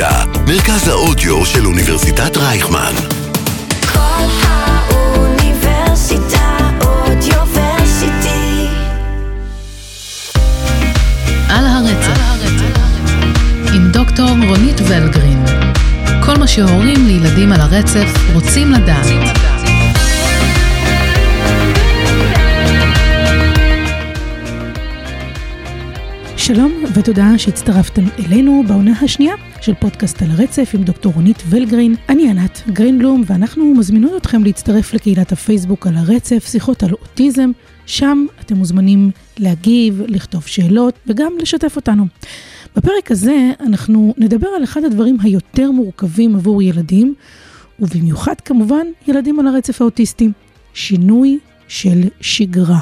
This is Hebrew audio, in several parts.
האוניברסיטה, מרכז האודיו של אוניברסיטת רייכמן. כל האוניברסיטה אודיוורסיטי. על הרצף עם דוקטור רונית ולגרין כל מה שהורים לילדים על הרצף רוצים לדעת. שלום ותודה שהצטרפתם אלינו בעונה השנייה של פודקאסט על הרצף עם דוקטור רונית ולגרין. אני ענת גרינבלום ואנחנו מזמינות אתכם להצטרף לקהילת הפייסבוק על הרצף, שיחות על אוטיזם. שם אתם מוזמנים להגיב, לכתוב שאלות וגם לשתף אותנו. בפרק הזה אנחנו נדבר על אחד הדברים היותר מורכבים עבור ילדים, ובמיוחד כמובן ילדים על הרצף האוטיסטי, שינוי של שגרה.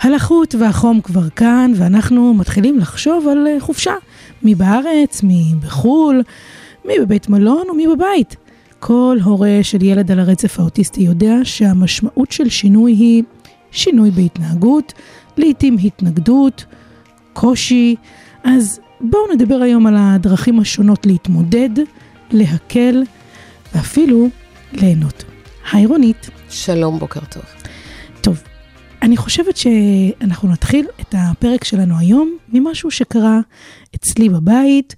הלחות והחום כבר כאן, ואנחנו מתחילים לחשוב על אה, חופשה. מי בארץ, מי בחו"ל, מי בבית מלון ומי בבית. כל הורה של ילד על הרצף האוטיסטי יודע שהמשמעות של שינוי היא שינוי בהתנהגות, לעתים התנגדות, קושי. אז בואו נדבר היום על הדרכים השונות להתמודד, להקל ואפילו ליהנות. היי רונית. שלום, בוקר טוב. טוב, אני חושבת שאנחנו נתחיל את הפרק שלנו היום ממשהו שקרה אצלי בבית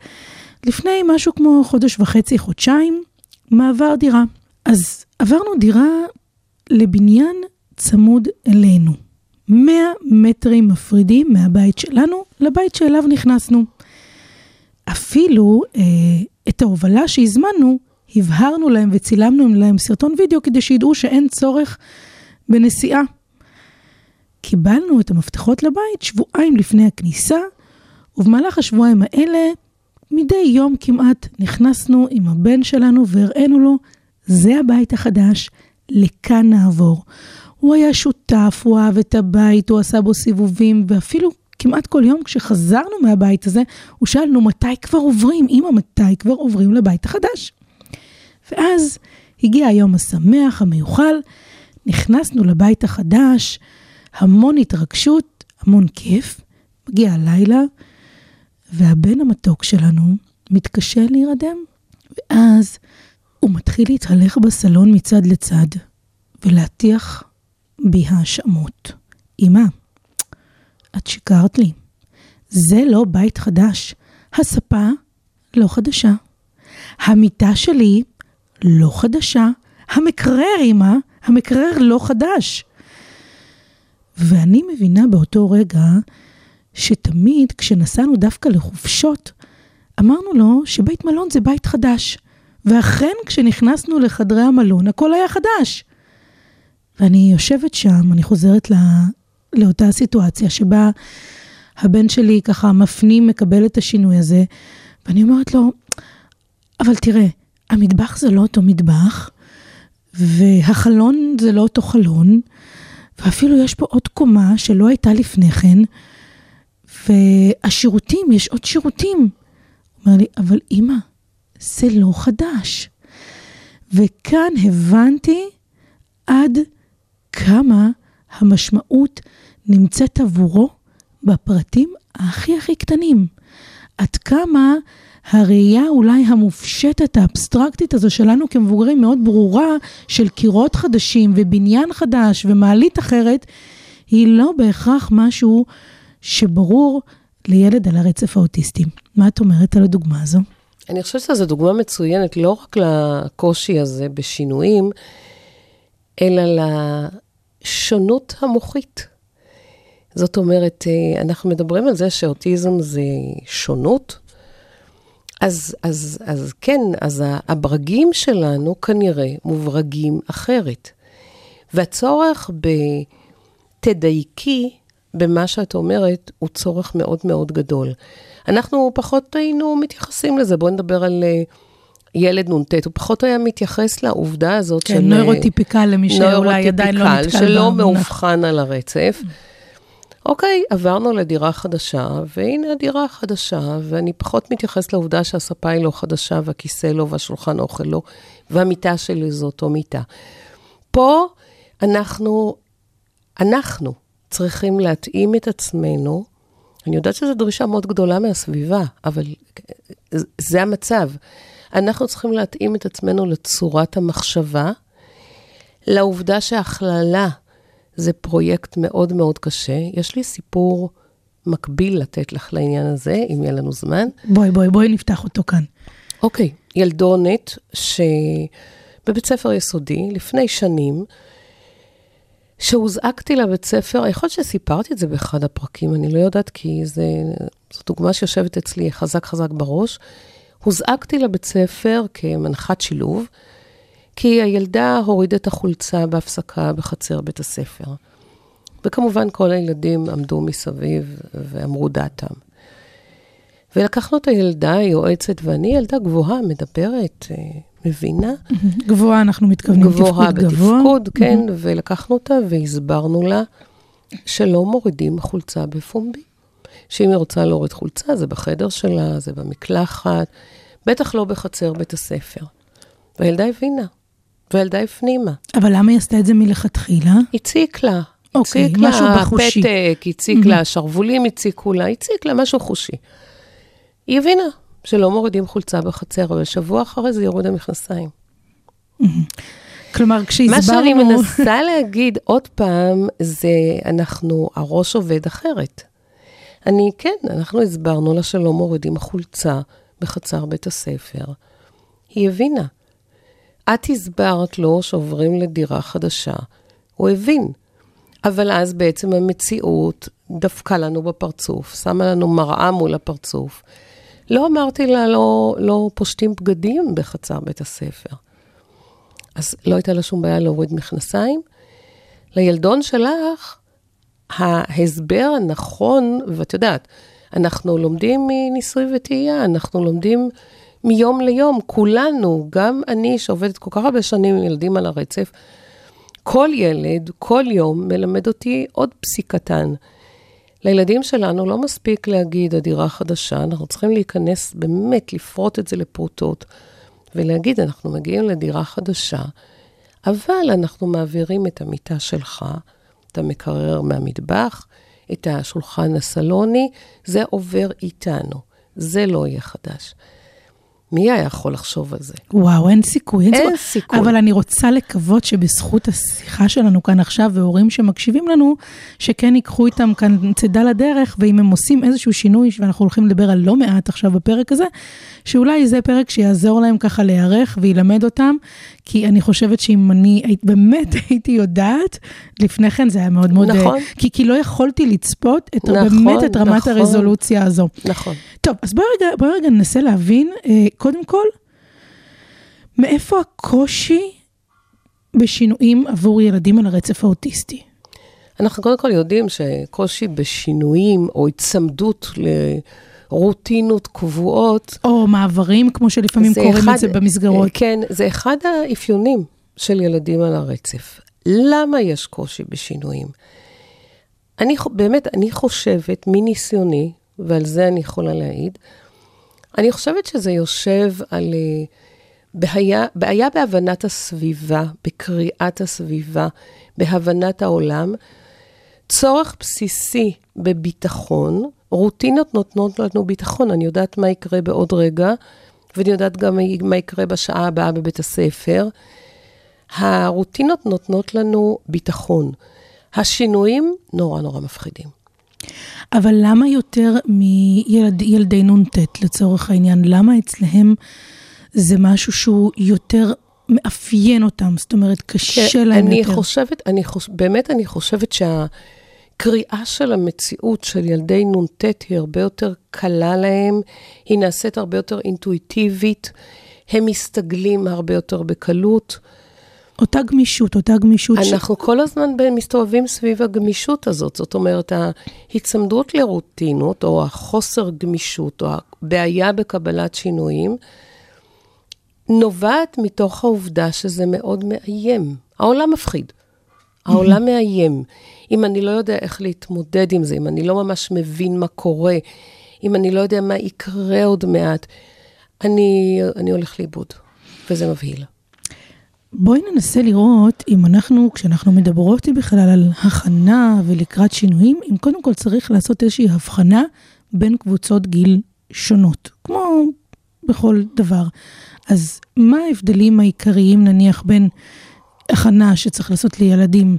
לפני משהו כמו חודש וחצי, חודשיים, מעבר דירה. אז עברנו דירה לבניין צמוד אלינו. 100 מטרים מפרידים מהבית שלנו לבית שאליו נכנסנו. אפילו אה, את ההובלה שהזמנו, הבהרנו להם וצילמנו להם סרטון וידאו כדי שידעו שאין צורך בנסיעה. קיבלנו את המפתחות לבית שבועיים לפני הכניסה, ובמהלך השבועיים האלה, מדי יום כמעט נכנסנו עם הבן שלנו והראינו לו, זה הבית החדש, לכאן נעבור. הוא היה שותף, הוא אהב את הבית, הוא עשה בו סיבובים, ואפילו כמעט כל יום כשחזרנו מהבית הזה, הוא שאל לנו מתי כבר עוברים, אמא, מתי כבר עוברים לבית החדש? ואז הגיע היום השמח, המיוחל, נכנסנו לבית החדש, המון התרגשות, המון כיף. מגיע הלילה, והבן המתוק שלנו מתקשה להירדם, ואז הוא מתחיל להתהלך בסלון מצד לצד, ולהטיח בי האשמות. אמא, את שיקרת לי. זה לא בית חדש. הספה לא חדשה. המיטה שלי לא חדשה. המקרר, אמא, המקרר לא חדש. ואני מבינה באותו רגע שתמיד כשנסענו דווקא לחופשות, אמרנו לו שבית מלון זה בית חדש. ואכן כשנכנסנו לחדרי המלון הכל היה חדש. ואני יושבת שם, אני חוזרת לא, לאותה סיטואציה שבה הבן שלי ככה מפנים, מקבל את השינוי הזה, ואני אומרת לו, אבל תראה, המטבח זה לא אותו מטבח, והחלון זה לא אותו חלון, ואפילו יש פה עוד קומה שלא הייתה לפני כן, והשירותים, יש עוד שירותים. אומר לי, אבל אימא, זה לא חדש. וכאן הבנתי עד כמה המשמעות נמצאת עבורו בפרטים הכי הכי קטנים. עד כמה הראייה אולי המופשטת, האבסטרקטית הזו שלנו כמבוגרים מאוד ברורה, של קירות חדשים ובניין חדש ומעלית אחרת, היא לא בהכרח משהו שברור לילד על הרצף האוטיסטי. מה את אומרת על הדוגמה הזו? אני חושבת שזו דוגמה מצוינת לא רק לקושי הזה בשינויים, אלא לשונות המוחית. זאת אומרת, אה, אנחנו מדברים על זה שאוטיזם זה שונות, אז, אז, אז כן, אז הברגים שלנו כנראה מוברגים אחרת. והצורך בתדייקי במה שאת אומרת הוא צורך מאוד מאוד גדול. אנחנו פחות היינו מתייחסים לזה, בואו נדבר על אה, ילד נ"ט, הוא פחות היה מתייחס לעובדה הזאת כן, של... כן, נוירוטיפיקל למי שאולי עדיין לא נתקל שלא מאובחן על הרצף. אוקיי, עברנו לדירה חדשה, והנה הדירה החדשה, ואני פחות מתייחס לעובדה שהספה היא לא חדשה, והכיסא לא, והשולחן אוכל לא, והמיטה שלי זו אותו מיטה. פה אנחנו, אנחנו צריכים להתאים את עצמנו אני יודעת שזו דרישה מאוד גדולה מהסביבה, אבל זה המצב. אנחנו צריכים להתאים את עצמנו לצורת המחשבה, לעובדה שהכללה זה פרויקט מאוד מאוד קשה. יש לי סיפור מקביל לתת לך לעניין הזה, אם יהיה לנו זמן. בואי, בואי, בואי נפתח אותו כאן. אוקיי, ילדונת שבבית ספר יסודי, לפני שנים, שהוזעקתי לבית ספר, יכול להיות שסיפרתי את זה באחד הפרקים, אני לא יודעת, כי זה, זו דוגמה שיושבת אצלי חזק חזק בראש. הוזעקתי לבית ספר כמנחת שילוב, כי הילדה הורידה את החולצה בהפסקה בחצר בית הספר. וכמובן כל הילדים עמדו מסביב ואמרו דעתם. ולקחנו את הילדה, היועצת ואני, ילדה גבוהה, מדברת, אה, מבינה. גבוהה, אנחנו מתכוונים גבוהה תפקוד גבוה. בתפקוד, כן, ולקחנו אותה והסברנו לה שלא מורידים חולצה בפומבי. שאם היא רוצה להוריד חולצה, זה בחדר שלה, זה במקלחת, בטח לא בחצר בית הספר. והילדה הבינה, והילדה הפנימה. אבל למה היא עשתה את זה מלכתחילה? הציק לה. אוקיי, הציק משהו לה בחושי. פתק, הציק לה, שרוולים הציקו לה, הציק לה משהו חושי. היא הבינה שלא מורידים חולצה בחצר, אבל שבוע אחרי זה היא הורידה מכנסיים. כלומר, כשהסברנו... מה שאני מנסה להגיד עוד פעם, זה אנחנו, הראש עובד אחרת. אני, כן, אנחנו הסברנו לה שלא מורידים חולצה בחצר בית הספר. היא הבינה. את הסברת לו שעוברים לדירה חדשה, הוא הבין. אבל אז בעצם המציאות דפקה לנו בפרצוף, שמה לנו מראה מול הפרצוף. לא אמרתי לה, לא, לא פושטים בגדים בחצר בית הספר. אז לא הייתה לה שום בעיה להוריד מכנסיים. לילדון שלך, ההסבר הנכון, ואת יודעת, אנחנו לומדים מניסוי וטעייה, אנחנו לומדים מיום ליום, כולנו, גם אני שעובדת כל כך הרבה שנים עם ילדים על הרצף, כל ילד, כל יום, מלמד אותי עוד פסיק קטן. לילדים שלנו לא מספיק להגיד הדירה חדשה, אנחנו צריכים להיכנס, באמת, לפרוט את זה לפרוטות, ולהגיד, אנחנו מגיעים לדירה חדשה, אבל אנחנו מעבירים את המיטה שלך, את המקרר מהמטבח, את השולחן הסלוני, זה עובר איתנו, זה לא יהיה חדש. מי היה יכול לחשוב על זה? וואו, אין סיכוי. אין, אין סיכוי. אבל אני רוצה לקוות שבזכות השיחה שלנו כאן עכשיו, והורים שמקשיבים לנו, שכן ייקחו איתם כאן צידה לדרך, ואם הם עושים איזשהו שינוי, ואנחנו הולכים לדבר על לא מעט עכשיו בפרק הזה, שאולי זה פרק שיעזור להם ככה להיערך וילמד אותם, כי אני חושבת שאם אני באמת הייתי יודעת, לפני כן זה היה מאוד מאוד... נכון. אה, כי, כי לא יכולתי לצפות את, נכון, באמת את רמת נכון. הרזולוציה הזו. נכון. טוב, אז בואי רגע, בואי רגע ננסה להבין, אה, קודם כל, מאיפה הקושי בשינויים עבור ילדים על הרצף האוטיסטי? אנחנו קודם כל יודעים שקושי בשינויים או הצמדות לרוטינות קבועות, או מעברים, כמו שלפעמים קוראים את זה במסגרות. כן, זה אחד האפיונים של ילדים על הרצף. למה יש קושי בשינויים? אני באמת, אני חושבת, מניסיוני, ועל זה אני יכולה להעיד, אני חושבת שזה יושב על אה, בעיה, בעיה בהבנת הסביבה, בקריאת הסביבה, בהבנת העולם, צורך בסיסי בביטחון, רוטינות נותנות לנו ביטחון, אני יודעת מה יקרה בעוד רגע, ואני יודעת גם מה יקרה בשעה הבאה בבית הספר. הרוטינות נותנות לנו ביטחון. השינויים נורא נורא מפחידים. אבל למה יותר מילדי נ"ט לצורך העניין? למה אצלהם זה משהו שהוא יותר מאפיין אותם? זאת אומרת, קשה להם אני יותר. חושבת, אני חוש... באמת אני חושבת שהקריאה של המציאות של ילדי נ"ט היא הרבה יותר קלה להם, היא נעשית הרבה יותר אינטואיטיבית, הם מסתגלים הרבה יותר בקלות. אותה גמישות, אותה גמישות. ש- אנחנו כל הזמן מסתובבים סביב הגמישות הזאת, זאת אומרת, ההיצמדות לרוטינות, או החוסר גמישות, או הבעיה בקבלת שינויים, נובעת מתוך העובדה שזה מאוד מאיים. העולם מפחיד. העולם מאיים. אם אני לא יודע איך להתמודד עם זה, אם אני לא ממש מבין מה קורה, אם אני לא יודע מה יקרה עוד מעט, אני, אני הולך לאיבוד, וזה מבהיל. בואי ננסה לראות אם אנחנו, כשאנחנו מדברות בכלל על הכנה ולקראת שינויים, אם קודם כל צריך לעשות איזושהי הבחנה בין קבוצות גיל שונות, כמו בכל דבר. אז מה ההבדלים העיקריים נניח בין הכנה שצריך לעשות לילדים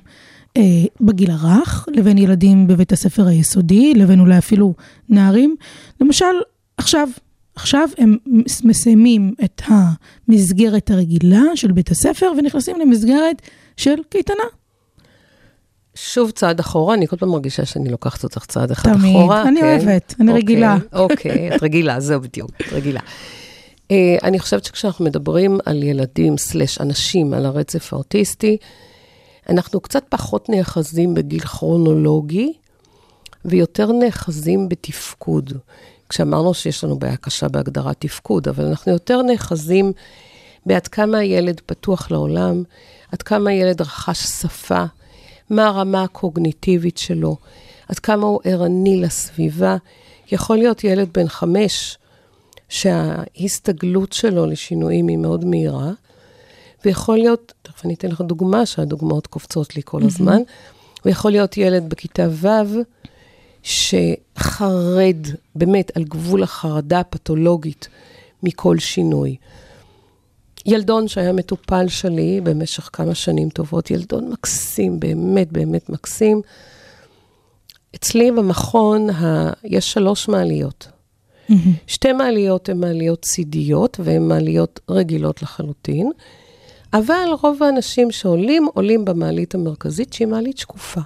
אה, בגיל הרך, לבין ילדים בבית הספר היסודי, לבין אולי אפילו נערים? למשל, עכשיו, עכשיו הם מס- מסיימים את המסגרת הרגילה של בית הספר ונכנסים למסגרת של קייטנה. שוב צעד אחורה, אני כל פעם מרגישה שאני לוקחת אותך צעד אחד תמיד. אחורה. אני כן. אוהבת, אני אוקיי, רגילה. אוקיי, את רגילה, זהו בדיוק, את רגילה. Uh, אני חושבת שכשאנחנו מדברים על ילדים סלש אנשים על הרצף האוטיסטי, אנחנו קצת פחות נאחזים בגיל כרונולוגי, ויותר נאחזים בתפקוד. כשאמרנו שיש לנו בעיה קשה בהגדרת תפקוד, אבל אנחנו יותר נאחזים בעד כמה הילד פתוח לעולם, עד כמה הילד רכש שפה, מה הרמה הקוגניטיבית שלו, עד כמה הוא ערני לסביבה. יכול להיות ילד בן חמש, שההסתגלות שלו לשינויים היא מאוד מהירה, ויכול להיות, תכף אני אתן לך דוגמה, שהדוגמאות קופצות לי כל הזמן, ויכול להיות ילד בכיתה ו', שחרד, באמת, על גבול החרדה הפתולוגית מכל שינוי. ילדון שהיה מטופל שלי במשך כמה שנים טובות, ילדון מקסים, באמת באמת מקסים. אצלי במכון ה... יש שלוש מעליות. שתי מעליות הן מעליות צידיות והן מעליות רגילות לחלוטין, אבל רוב האנשים שעולים, עולים במעלית המרכזית שהיא מעלית שקופה.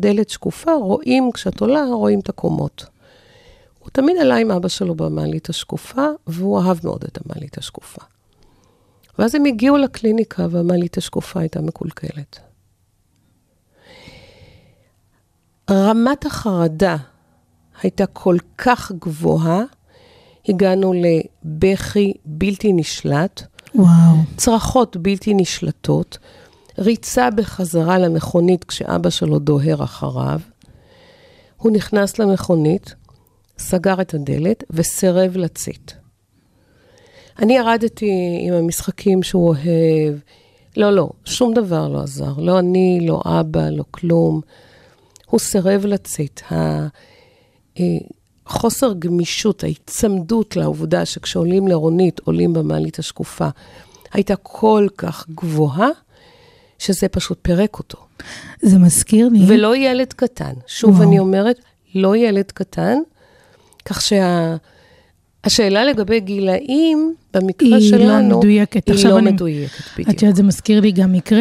דלת שקופה, רואים, כשאת עולה, רואים את הקומות. הוא תמיד עלה עם אבא שלו במעלית השקופה, והוא אהב מאוד את המעלית השקופה. ואז הם הגיעו לקליניקה והמעלית השקופה הייתה מקולקלת. רמת החרדה הייתה כל כך גבוהה, הגענו לבכי בלתי נשלט, וואו. צרחות בלתי נשלטות, ריצה בחזרה למכונית כשאבא שלו דוהר אחריו. הוא נכנס למכונית, סגר את הדלת וסירב לצאת. אני ירדתי עם המשחקים שהוא אוהב. לא, לא, שום דבר לא עזר. לא אני, לא אבא, לא כלום. הוא סירב לצאת. החוסר גמישות, ההיצמדות לעובדה שכשעולים לרונית, עולים במעלית השקופה, הייתה כל כך גבוהה, שזה פשוט פירק אותו. זה מזכיר לי... ולא ילד קטן. שוב וואו. אני אומרת, לא ילד קטן, כך שהשאלה לגבי גילאים, במקרה היא לא שלנו, מדויקת. היא עכשיו לא אני- מדויקת, את בדיוק. יודעת, זה מזכיר לי גם מקרה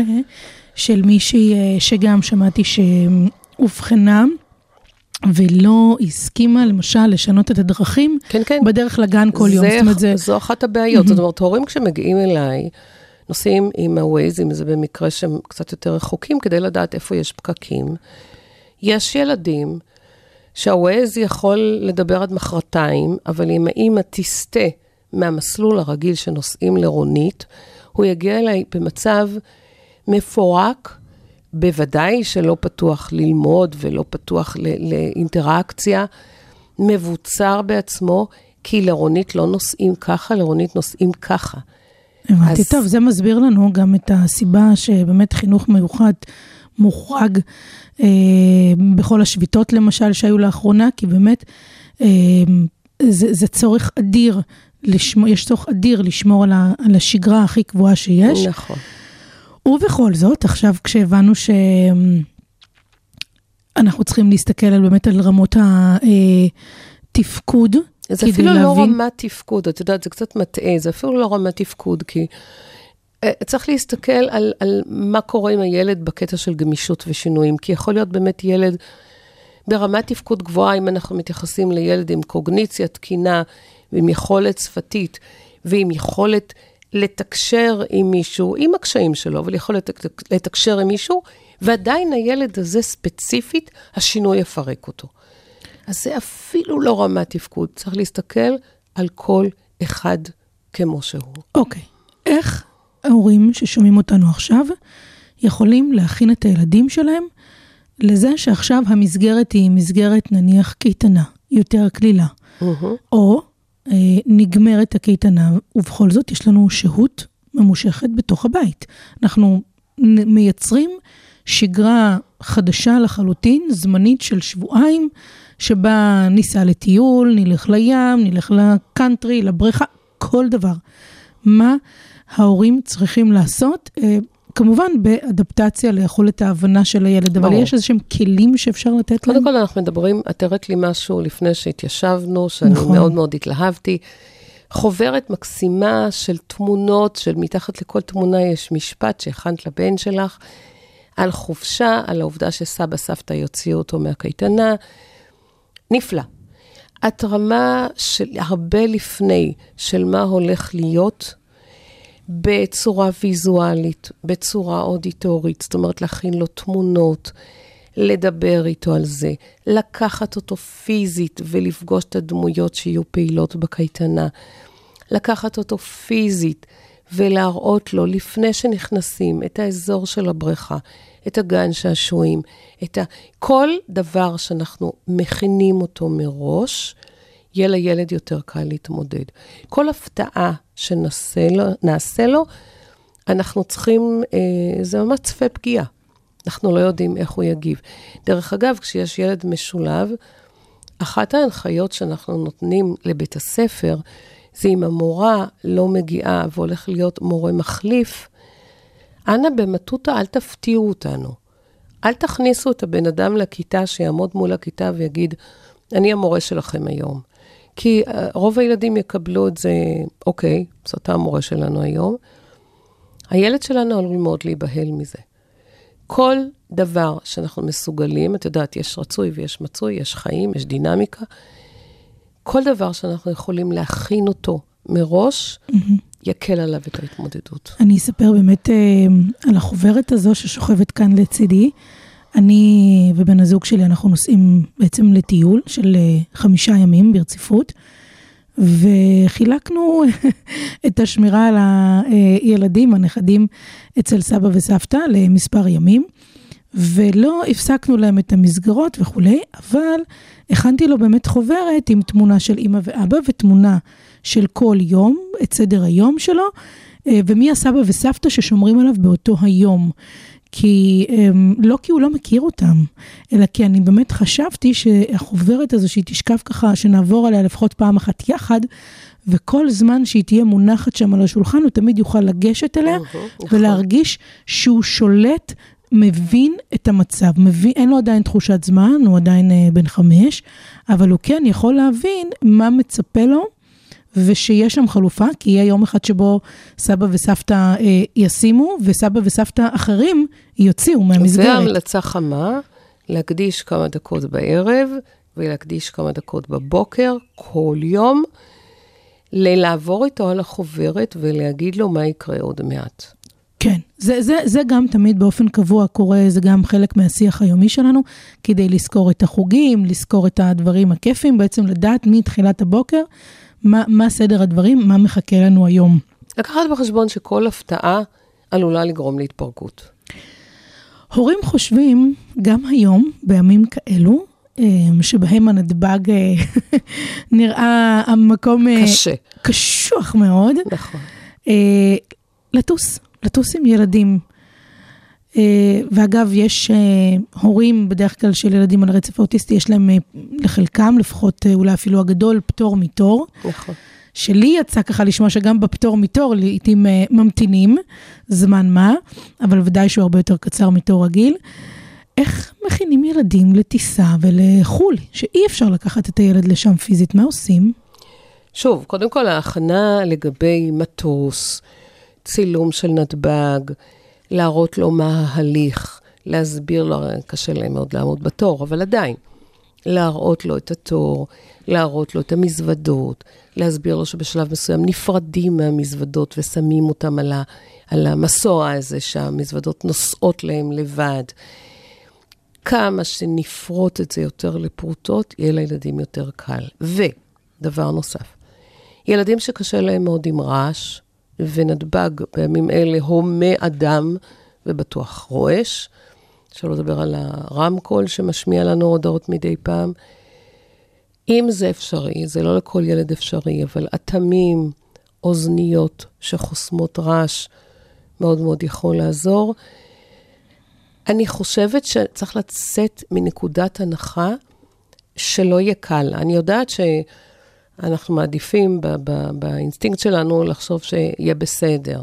של מישהי אה, שגם שמעתי שאובחנה ולא הסכימה, למשל, לשנות את הדרכים כן, כן. בדרך לגן כל יום. זה, זאת אומרת, זה... זו אחת הבעיות. זאת אומרת, הורים כשמגיעים אליי, נוסעים עם ה-Waze, אם זה במקרה שהם קצת יותר רחוקים, כדי לדעת איפה יש פקקים. יש ילדים שה-Waze יכול לדבר עד מחרתיים, אבל אם האמא תסטה מהמסלול הרגיל שנוסעים לרונית, הוא יגיע אליי במצב מפורק, בוודאי שלא פתוח ללמוד ולא פתוח ל- לאינטראקציה, מבוצר בעצמו, כי לרונית לא נוסעים ככה, לרונית נוסעים ככה. הבנתי. אז- טוב, זה מסביר לנו גם את הסיבה שבאמת חינוך מיוחד מוחרג אה, בכל השביתות, למשל, שהיו לאחרונה, כי באמת אה, זה, זה צורך אדיר, לשמור, יש צורך אדיר לשמור על, ה, על השגרה הכי קבועה שיש. נכון. ובכל זאת, עכשיו כשהבנו שאנחנו צריכים להסתכל על באמת על רמות התפקוד, זה אפילו לא להבין- רמת תפקוד, את יודעת, זה קצת מטעה, זה אפילו לא רמת תפקוד, כי אה, צריך להסתכל על, על מה קורה עם הילד בקטע של גמישות ושינויים, כי יכול להיות באמת ילד ברמת תפקוד גבוהה, אם אנחנו מתייחסים לילד עם קוגניציה תקינה, ועם יכולת שפתית, ועם יכולת לתקשר עם מישהו, עם הקשיים שלו, אבל יכול לתק- לתקשר עם מישהו, ועדיין הילד הזה ספציפית, השינוי יפרק אותו. אז זה אפילו לא רמת תפקוד, צריך להסתכל על כל אחד כמו שהוא. אוקיי, איך ההורים ששומעים אותנו עכשיו יכולים להכין את הילדים שלהם לזה שעכשיו המסגרת היא מסגרת נניח קייטנה, יותר קלילה, או אה, נגמרת הקייטנה, ובכל זאת יש לנו שהות ממושכת בתוך הבית. אנחנו מייצרים שגרה חדשה לחלוטין, זמנית של שבועיים, שבה ניסע לטיול, נלך לים, נלך לקאנטרי, לבריכה, כל דבר. מה ההורים צריכים לעשות? אה, כמובן באדפטציה ליכולת ההבנה של הילד, אבל ברור. יש איזה שהם כלים שאפשר לתת להם? קודם כל אנחנו מדברים, את הראית לי משהו לפני שהתיישבנו, שאני נכון. מאוד מאוד התלהבתי. חוברת מקסימה של תמונות, של מתחת לכל תמונה יש משפט שהכנת לבן שלך, על חופשה, על העובדה שסבא סבתא יוציאו אותו מהקייטנה. נפלא. התרמה של הרבה לפני של מה הולך להיות, בצורה ויזואלית, בצורה אודיטורית, זאת אומרת להכין לו תמונות, לדבר איתו על זה, לקחת אותו פיזית ולפגוש את הדמויות שיהיו פעילות בקייטנה, לקחת אותו פיזית ולהראות לו לפני שנכנסים את האזור של הבריכה, את הגן שעשועים, את ה... כל דבר שאנחנו מכינים אותו מראש, יהיה לילד יותר קל להתמודד. כל הפתעה שנעשה לו, אנחנו צריכים, אה, זה ממש צפה פגיעה. אנחנו לא יודעים איך הוא יגיב. דרך אגב, כשיש ילד משולב, אחת ההנחיות שאנחנו נותנים לבית הספר, זה אם המורה לא מגיעה והולך להיות מורה מחליף, אנא במטותא אל תפתיעו אותנו. אל תכניסו את הבן אדם לכיתה שיעמוד מול הכיתה ויגיד, אני המורה שלכם היום. כי uh, רוב הילדים יקבלו את זה, אוקיי, אז אתה המורה שלנו היום. הילד שלנו עלול מאוד להיבהל מזה. כל דבר שאנחנו מסוגלים, את יודעת, יש רצוי ויש מצוי, יש חיים, יש דינמיקה. כל דבר שאנחנו יכולים להכין אותו מראש, יקל עליו את ההתמודדות. אני אספר באמת אה, על החוברת הזו ששוכבת כאן לצידי. אני ובן הזוג שלי, אנחנו נוסעים בעצם לטיול של אה, חמישה ימים ברציפות, וחילקנו את השמירה על הילדים, הנכדים, אצל סבא וסבתא למספר ימים, ולא הפסקנו להם את המסגרות וכולי, אבל הכנתי לו באמת חוברת עם תמונה של אימא ואבא ותמונה של כל יום, את סדר היום שלו, אה, ומי הסבא וסבתא ששומרים עליו באותו היום. כי, אמ, לא כי הוא לא מכיר אותם, אלא כי אני באמת חשבתי שהחוברת הזו שהיא תשכב ככה, שנעבור עליה לפחות פעם אחת יחד, וכל זמן שהיא תהיה מונחת שם על השולחן, הוא תמיד יוכל לגשת אליה נכון. ולהרגיש שהוא שולט, מבין את המצב, מבין, אין לו עדיין תחושת זמן, הוא עדיין אה, בן חמש, אבל הוא כן יכול להבין מה מצפה לו. ושיש שם חלופה, כי יהיה יום אחד שבו סבא וסבתא אה, ישימו, וסבא וסבתא אחרים יוציאו מהמסגרת. והמלצה חמה, להקדיש כמה דקות בערב ולהקדיש כמה דקות בבוקר, כל יום, ללעבור איתו על החוברת ולהגיד לו מה יקרה עוד מעט. כן, זה, זה, זה גם תמיד באופן קבוע קורה, זה גם חלק מהשיח היומי שלנו, כדי לזכור את החוגים, לזכור את הדברים הכיפים, בעצם לדעת מתחילת הבוקר מה, מה סדר הדברים, מה מחכה לנו היום. לקחת בחשבון שכל הפתעה עלולה לגרום להתפרקות. הורים חושבים, גם היום, בימים כאלו, אה, שבהם הנתב"ג אה, נראה המקום אה, קשה. קשוח מאוד, נכון. לטוס, לטוס עם ילדים. אה, ואגב, יש אה, הורים, בדרך כלל של ילדים על הרצף האוטיסטי, יש להם אה, לחלקם, לפחות אולי אפילו הגדול, פטור מתור. נכון. שלי יצא ככה לשמוע שגם בפטור מתור לעיתים ממתינים זמן מה, אבל ודאי שהוא הרבה יותר קצר מתור רגיל. איך מכינים ילדים לטיסה ולחו"ל, שאי אפשר לקחת את הילד לשם פיזית, מה עושים? שוב, קודם כל ההכנה לגבי מטוס, צילום של נתב"ג, להראות לו מה ההליך, להסביר לו, קשה להם מאוד לעמוד בתור, אבל עדיין, להראות לו את התור, להראות לו את המזוודות, להסביר לו שבשלב מסוים נפרדים מהמזוודות ושמים אותם על, ה, על המסוע הזה שהמזוודות נושאות להם לבד. כמה שנפרוט את זה יותר לפרוטות, יהיה לילדים יותר קל. ודבר נוסף, ילדים שקשה להם מאוד עם רעש, ונתב"ג בימים אלה הומה אדם, ובטוח רועש, שלא לדבר על הרמקול שמשמיע לנו הודעות מדי פעם. אם זה אפשרי, זה לא לכל ילד אפשרי, אבל אטמים, אוזניות שחוסמות רעש מאוד מאוד יכול לעזור. אני חושבת שצריך לצאת מנקודת הנחה שלא יהיה קל. אני יודעת שאנחנו מעדיפים ב- ב- באינסטינקט שלנו לחשוב שיהיה בסדר.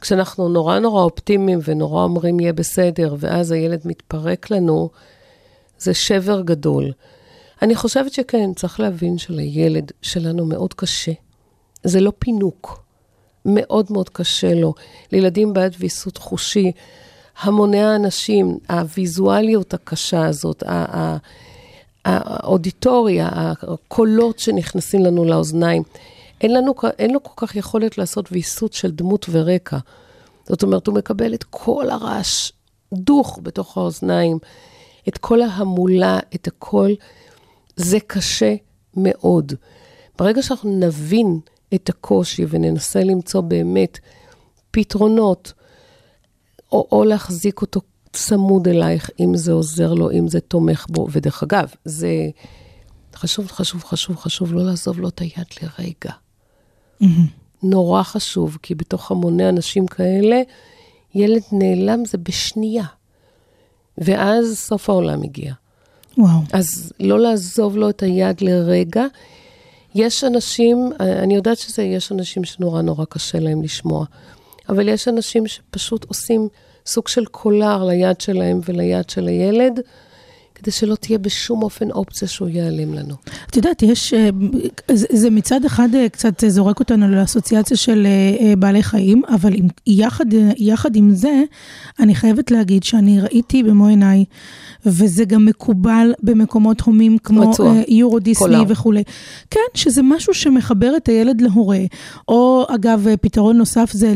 כשאנחנו נורא נורא אופטימיים ונורא אומרים יהיה בסדר, ואז הילד מתפרק לנו, זה שבר גדול. אני חושבת שכן, צריך להבין שלילד שלנו מאוד קשה. זה לא פינוק. מאוד מאוד קשה לו. לילדים בעלי ויסות חושי, המוני האנשים, הוויזואליות הקשה הזאת, ה- האודיטוריה, הקולות שנכנסים לנו לאוזניים, אין, לנו, אין לו כל כך יכולת לעשות ויסות של דמות ורקע. זאת אומרת, הוא מקבל את כל הרעש דוך בתוך האוזניים, את כל ההמולה, את הכל. זה קשה מאוד. ברגע שאנחנו נבין את הקושי וננסה למצוא באמת פתרונות, או, או להחזיק אותו צמוד אלייך, אם זה עוזר לו, אם זה תומך בו. ודרך אגב, זה חשוב, חשוב, חשוב, חשוב לא לעזוב לו את היד לרגע. נורא חשוב, כי בתוך המוני אנשים כאלה, ילד נעלם זה בשנייה. ואז סוף העולם הגיע. וואו. אז לא לעזוב לו את היד לרגע. יש אנשים, אני יודעת שזה, יש אנשים שנורא נורא קשה להם לשמוע, אבל יש אנשים שפשוט עושים סוג של קולר ליד שלהם וליד של הילד, כדי שלא תהיה בשום אופן אופציה שהוא ייעלם לנו. את יודעת, יש, אה, זה מצד אחד אה, קצת זורק אותנו לאסוציאציה של אה, בעלי חיים, אבל עם, יחד, יחד עם זה, אני חייבת להגיד שאני ראיתי במו עיניי, וזה גם מקובל במקומות הומים כמו רצוע. אה, יורו דיסני. וכולי. כן, שזה משהו שמחבר את הילד להורה. או אגב, אה, פתרון נוסף זה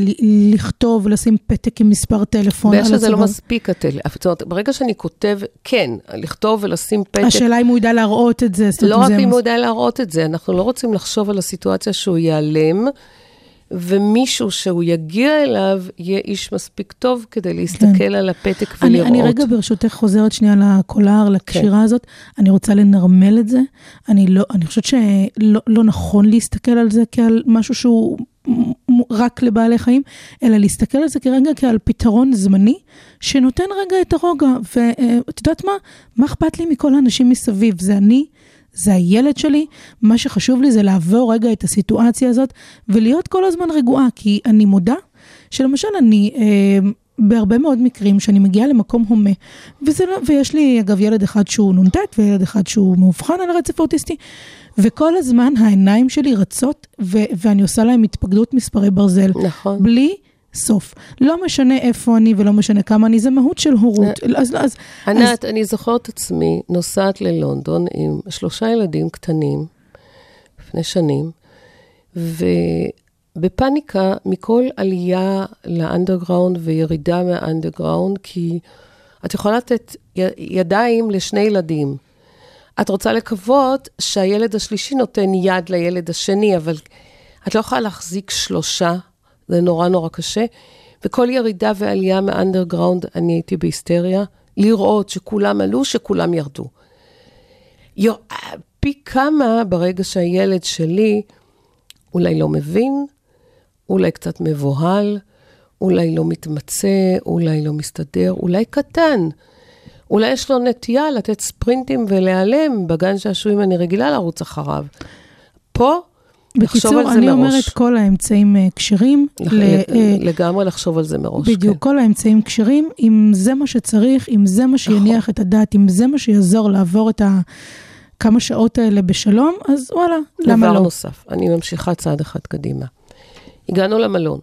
לכתוב, לשים פתק עם מספר טלפון על ויש שזה לא הצוואר. מספיק. זאת אומרת, ברגע שאני כותב, כן, לכתוב ולשים פתק, השאלה אם הוא ידע להראות את זה. לא רק אם הוא יודע להראות את זה, אנחנו לא רוצים לחשוב על הסיטואציה שהוא ייעלם, ומישהו שהוא יגיע אליו יהיה איש מספיק טוב כדי להסתכל על הפתק כן. אני, ולראות. אני רגע ברשותך חוזרת שנייה לקולר, כן. לקשירה הזאת. אני רוצה לנרמל את זה. אני, לא, אני חושבת שלא לא נכון להסתכל על זה כעל משהו שהוא רק לבעלי חיים, אלא להסתכל על זה כרגע כעל פתרון זמני, שנותן רגע את הרוגע. ואת יודעת מה? מה אכפת לי מכל האנשים מסביב? זה אני. זה הילד שלי, מה שחשוב לי זה לעבור רגע את הסיטואציה הזאת ולהיות כל הזמן רגועה, כי אני מודה שלמשל אני, אה, בהרבה מאוד מקרים שאני מגיעה למקום הומה, וזה לא, ויש לי אגב ילד אחד שהוא נ"ט וילד אחד שהוא מאובחן על הרצף האוטיסטי, וכל הזמן העיניים שלי רצות ו- ואני עושה להם התפקדות מספרי ברזל. נכון. בלי סוף. לא משנה איפה אני ולא משנה כמה אני, זה מהות של הורות. אז, אז, ענת, אני זוכרת עצמי נוסעת ללונדון עם שלושה ילדים קטנים, לפני שנים, ובפאניקה מכל עלייה לאנדרגראונד וירידה מהאנדרגראונד, כי את יכולה לתת ידיים לשני ילדים. את רוצה לקוות שהילד השלישי נותן יד לילד השני, אבל את לא יכולה להחזיק שלושה, זה נורא נורא קשה. וכל ירידה ועלייה מהאנדרגראונד, אני הייתי בהיסטריה, לראות שכולם עלו, שכולם ירדו. יו, פי כמה ברגע שהילד שלי אולי לא מבין, אולי קצת מבוהל, אולי לא מתמצא, אולי לא מסתדר, אולי קטן. אולי יש לו נטייה לתת ספרינטים ולהיעלם בגן שעשועים אני רגילה לרוץ אחריו. פה, בקיצור, אני מראש. אומרת כל האמצעים אה, כשרים. לח- ל- אה, לגמרי לחשוב על זה מראש. בדיוק, כן. כל האמצעים כשרים, אם זה מה שצריך, אם זה מה שיניח את הדעת, אם זה מה שיעזור לעבור את הכמה שעות האלה בשלום, אז וואלה, למה דבר לא? נוסף, אני ממשיכה צעד אחד קדימה. הגענו למלון.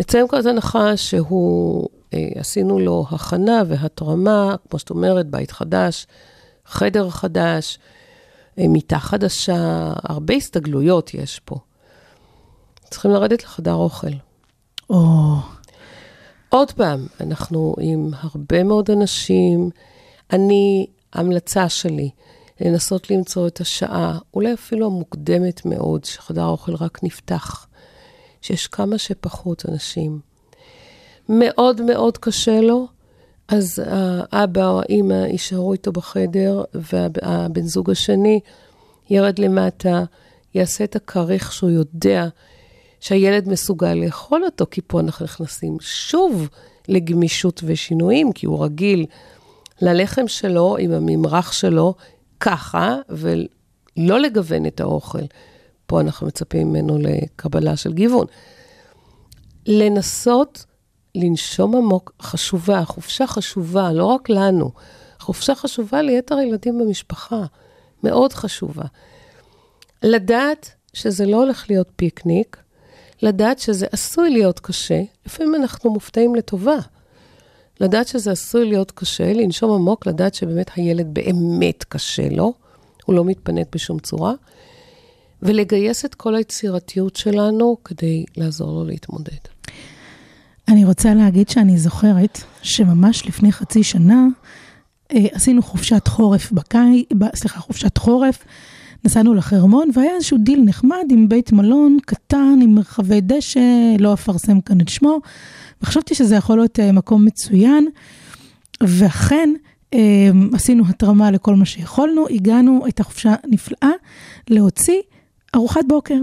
נצא עם כזאת הנחה שהוא, אה, עשינו לו הכנה והתרמה, כמו שאת אומרת, בית חדש, חדר חדש, מיטה חדשה, הרבה הסתגלויות יש פה. צריכים לרדת לחדר אוכל. או, עוד פעם, אנחנו עם הרבה מאוד אנשים. אני, המלצה שלי, לנסות למצוא את השעה, אולי אפילו המוקדמת מאוד, שחדר האוכל רק נפתח, שיש כמה שפחות אנשים. מאוד מאוד קשה לו, אז האבא או האימא יישארו איתו בחדר, והבן זוג השני ירד למטה, יעשה את הכריך שהוא יודע שהילד מסוגל לאכול אותו, כי פה אנחנו נכנסים שוב לגמישות ושינויים, כי הוא רגיל ללחם שלו עם הממרח שלו ככה, ולא לגוון את האוכל. פה אנחנו מצפים ממנו לקבלה של גיוון. לנסות לנשום עמוק חשובה, חופשה חשובה, לא רק לנו, חופשה חשובה ליתר הילדים במשפחה, מאוד חשובה. לדעת שזה לא הולך להיות פיקניק, לדעת שזה עשוי להיות קשה, לפעמים אנחנו מופתעים לטובה. לדעת שזה עשוי להיות קשה, לנשום עמוק, לדעת שבאמת הילד באמת קשה לו, הוא לא מתפנק בשום צורה, ולגייס את כל היצירתיות שלנו כדי לעזור לו להתמודד. אני רוצה להגיד שאני זוכרת שממש לפני חצי שנה אה, עשינו חופשת חורף בקיץ, סליחה, חופשת חורף, נסענו לחרמון והיה איזשהו דיל נחמד עם בית מלון קטן, עם מרחבי דשא, לא אפרסם כאן את שמו, וחשבתי שזה יכול להיות אה, מקום מצוין, ואכן, אה, עשינו התרמה לכל מה שיכולנו, הגענו את החופשה הנפלאה להוציא ארוחת בוקר.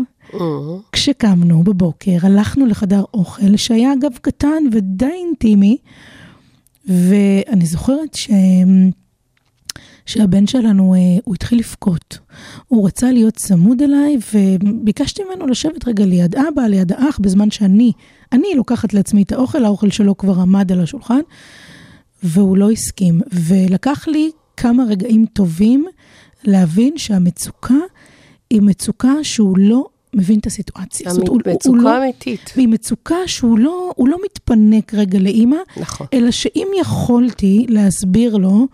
כשקמנו בבוקר, הלכנו לחדר אוכל, שהיה אגב קטן ודי אינטימי, ואני זוכרת ש... שהבן שלנו, אה, הוא התחיל לבכות. הוא רצה להיות צמוד אליי, וביקשתי ממנו לשבת רגע ליד אבא, ליד האח, בזמן שאני, אני לוקחת לעצמי את האוכל, האוכל שלו כבר עמד על השולחן, והוא לא הסכים. ולקח לי כמה רגעים טובים להבין שהמצוקה היא מצוקה שהוא לא מבין את הסיטואציה. זאת אומרת, הוא- הוא מצוקה לא- אמיתית. והיא מצוקה שהוא לא, לא מתפנק רגע לאימא, נכון. אלא שאם יכולתי להסביר לו,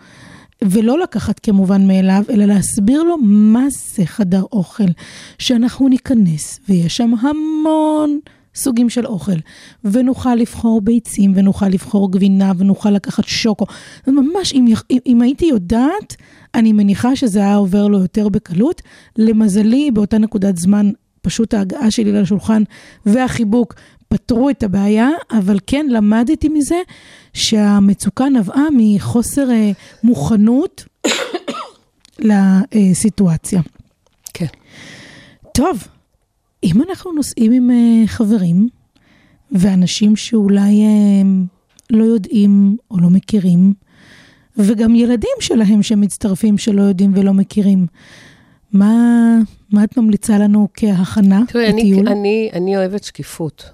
ולא לקחת כמובן מאליו, אלא להסביר לו מה זה חדר אוכל, שאנחנו ניכנס, ויש שם המון סוגים של אוכל, ונוכל לבחור ביצים, ונוכל לבחור גבינה, ונוכל לקחת שוקו. ממש, אם, אם, אם הייתי יודעת, אני מניחה שזה היה עובר לו יותר בקלות. למזלי, באותה נקודת זמן, פשוט ההגעה שלי לשולחן והחיבוק פתרו את הבעיה, אבל כן למדתי מזה שהמצוקה נבעה מחוסר אה, מוכנות לסיטואציה. כן. טוב, אם אנחנו נוסעים עם אה, חברים ואנשים שאולי אה, לא יודעים או לא מכירים, וגם ילדים שלהם שמצטרפים שלא יודעים ולא מכירים, מה, מה את ממליצה לנו כהכנה תראי, אני, לטיול? אני, אני אוהבת שקיפות.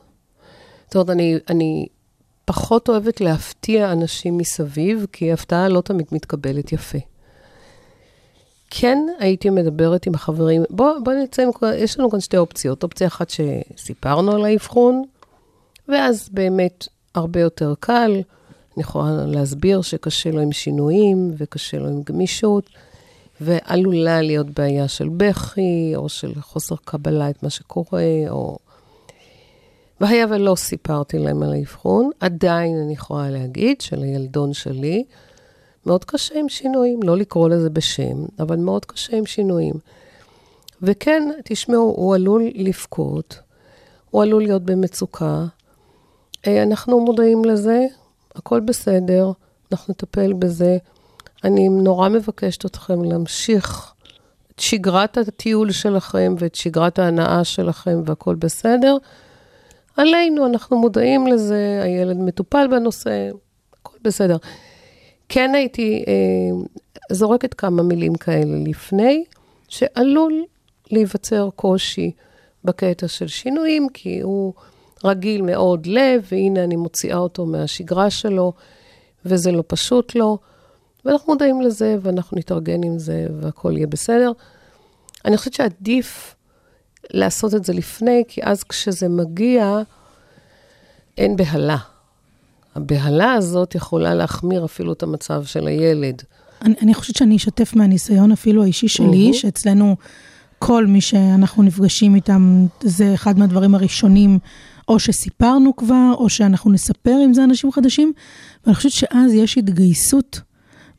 זאת אומרת, אני, אני פחות אוהבת להפתיע אנשים מסביב, כי הפתעה לא תמיד מתקבלת יפה. כן הייתי מדברת עם החברים, בוא, בוא נצא עם, יש לנו כאן שתי אופציות. אופציה אחת שסיפרנו על האבחון, ואז באמת הרבה יותר קל. אני יכולה להסביר שקשה לו עם שינויים וקשה לו עם גמישות, ועלולה להיות בעיה של בכי, או של חוסר קבלה את מה שקורה, או... והיה ולא סיפרתי להם על האבחון, עדיין אני יכולה להגיד שלילדון שלי מאוד קשה עם שינויים, לא לקרוא לזה בשם, אבל מאוד קשה עם שינויים. וכן, תשמעו, הוא עלול לבכות, הוא עלול להיות במצוקה. אה, אנחנו מודעים לזה, הכל בסדר, אנחנו נטפל בזה. אני נורא מבקשת אתכם להמשיך את שגרת הטיול שלכם ואת שגרת ההנאה שלכם והכל בסדר. עלינו, אנחנו מודעים לזה, הילד מטופל בנושא, הכל בסדר. כן הייתי אה, זורקת כמה מילים כאלה לפני, שעלול להיווצר קושי בקטע של שינויים, כי הוא רגיל מאוד לב, והנה אני מוציאה אותו מהשגרה שלו, וזה לא פשוט לו. ואנחנו מודעים לזה, ואנחנו נתארגן עם זה, והכל יהיה בסדר. אני חושבת שעדיף לעשות את זה לפני, כי אז כשזה מגיע, אין בהלה. הבהלה הזאת יכולה להחמיר אפילו את המצב של הילד. אני, אני חושבת שאני אשתף מהניסיון אפילו האישי שלי, אהה. שאצלנו כל מי שאנחנו נפגשים איתם, זה אחד מהדברים הראשונים, או שסיפרנו כבר, או שאנחנו נספר אם זה אנשים חדשים, ואני חושבת שאז יש התגייסות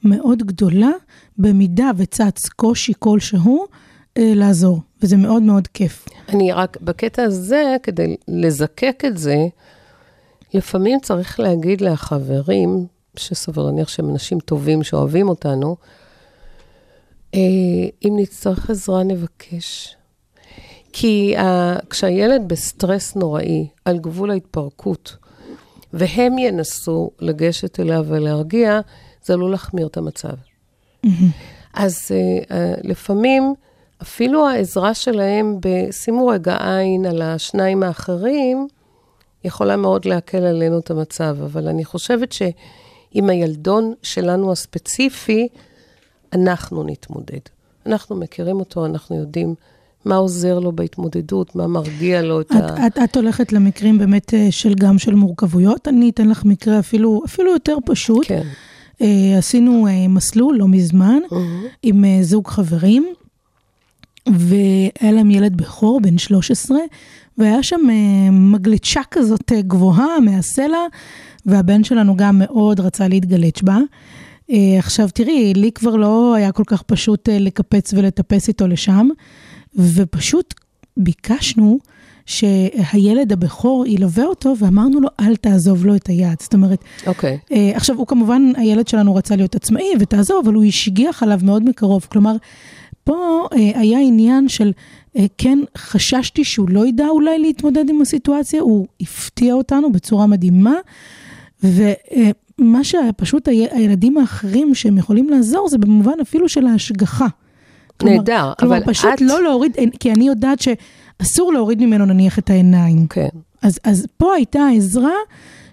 מאוד גדולה, במידה וצץ קושי כלשהו, אה, לעזור, וזה מאוד מאוד כיף. אני רק, בקטע הזה, כדי לזקק את זה, לפעמים צריך להגיד לחברים, שסביר להניח שהם אנשים טובים שאוהבים אותנו, אה, אם נצטרך עזרה, נבקש. כי uh, כשהילד בסטרס נוראי, על גבול ההתפרקות, והם ינסו לגשת אליו ולהרגיע, זה עלול להחמיר את המצב. אז uh, uh, לפעמים, אפילו העזרה שלהם בשימו רגע עין על השניים האחרים, יכולה מאוד להקל עלינו את המצב. אבל אני חושבת שעם הילדון שלנו הספציפי, אנחנו נתמודד. אנחנו מכירים אותו, אנחנו יודעים מה עוזר לו בהתמודדות, מה מרגיע לו את את, ה... את, את הולכת למקרים באמת אה, של גם של מורכבויות. אני אתן לך מקרה אפילו, אפילו יותר פשוט. כן. אה, עשינו אה, מסלול לא מזמן עם אה, זוג חברים, והיה להם ילד בכור, בן 13, והיה שם אה, מגלצ'ה כזאת אה, גבוהה מהסלע, והבן שלנו גם מאוד רצה להתגלץ' בה. אה, עכשיו תראי, לי כבר לא היה כל כך פשוט אה, לקפץ ולטפס איתו לשם, ופשוט ביקשנו שהילד הבכור ילווה אותו, ואמרנו לו, אל תעזוב לו את היד. זאת אומרת, אוקיי. אה, עכשיו, הוא כמובן, הילד שלנו רצה להיות עצמאי ותעזוב, אבל הוא השגיח עליו מאוד מקרוב. כלומר, פה אה, היה עניין של, אה, כן, חששתי שהוא לא ידע אולי להתמודד עם הסיטואציה, הוא הפתיע אותנו בצורה מדהימה, ומה שפשוט הי- הילדים האחרים שהם יכולים לעזור, זה במובן אפילו של ההשגחה. כלומר- נהדר, כלומר, אבל פשוט את- לא להוריד, כי אני יודעת שאסור להוריד ממנו נניח את העיניים. כן. אז, אז פה הייתה עזרה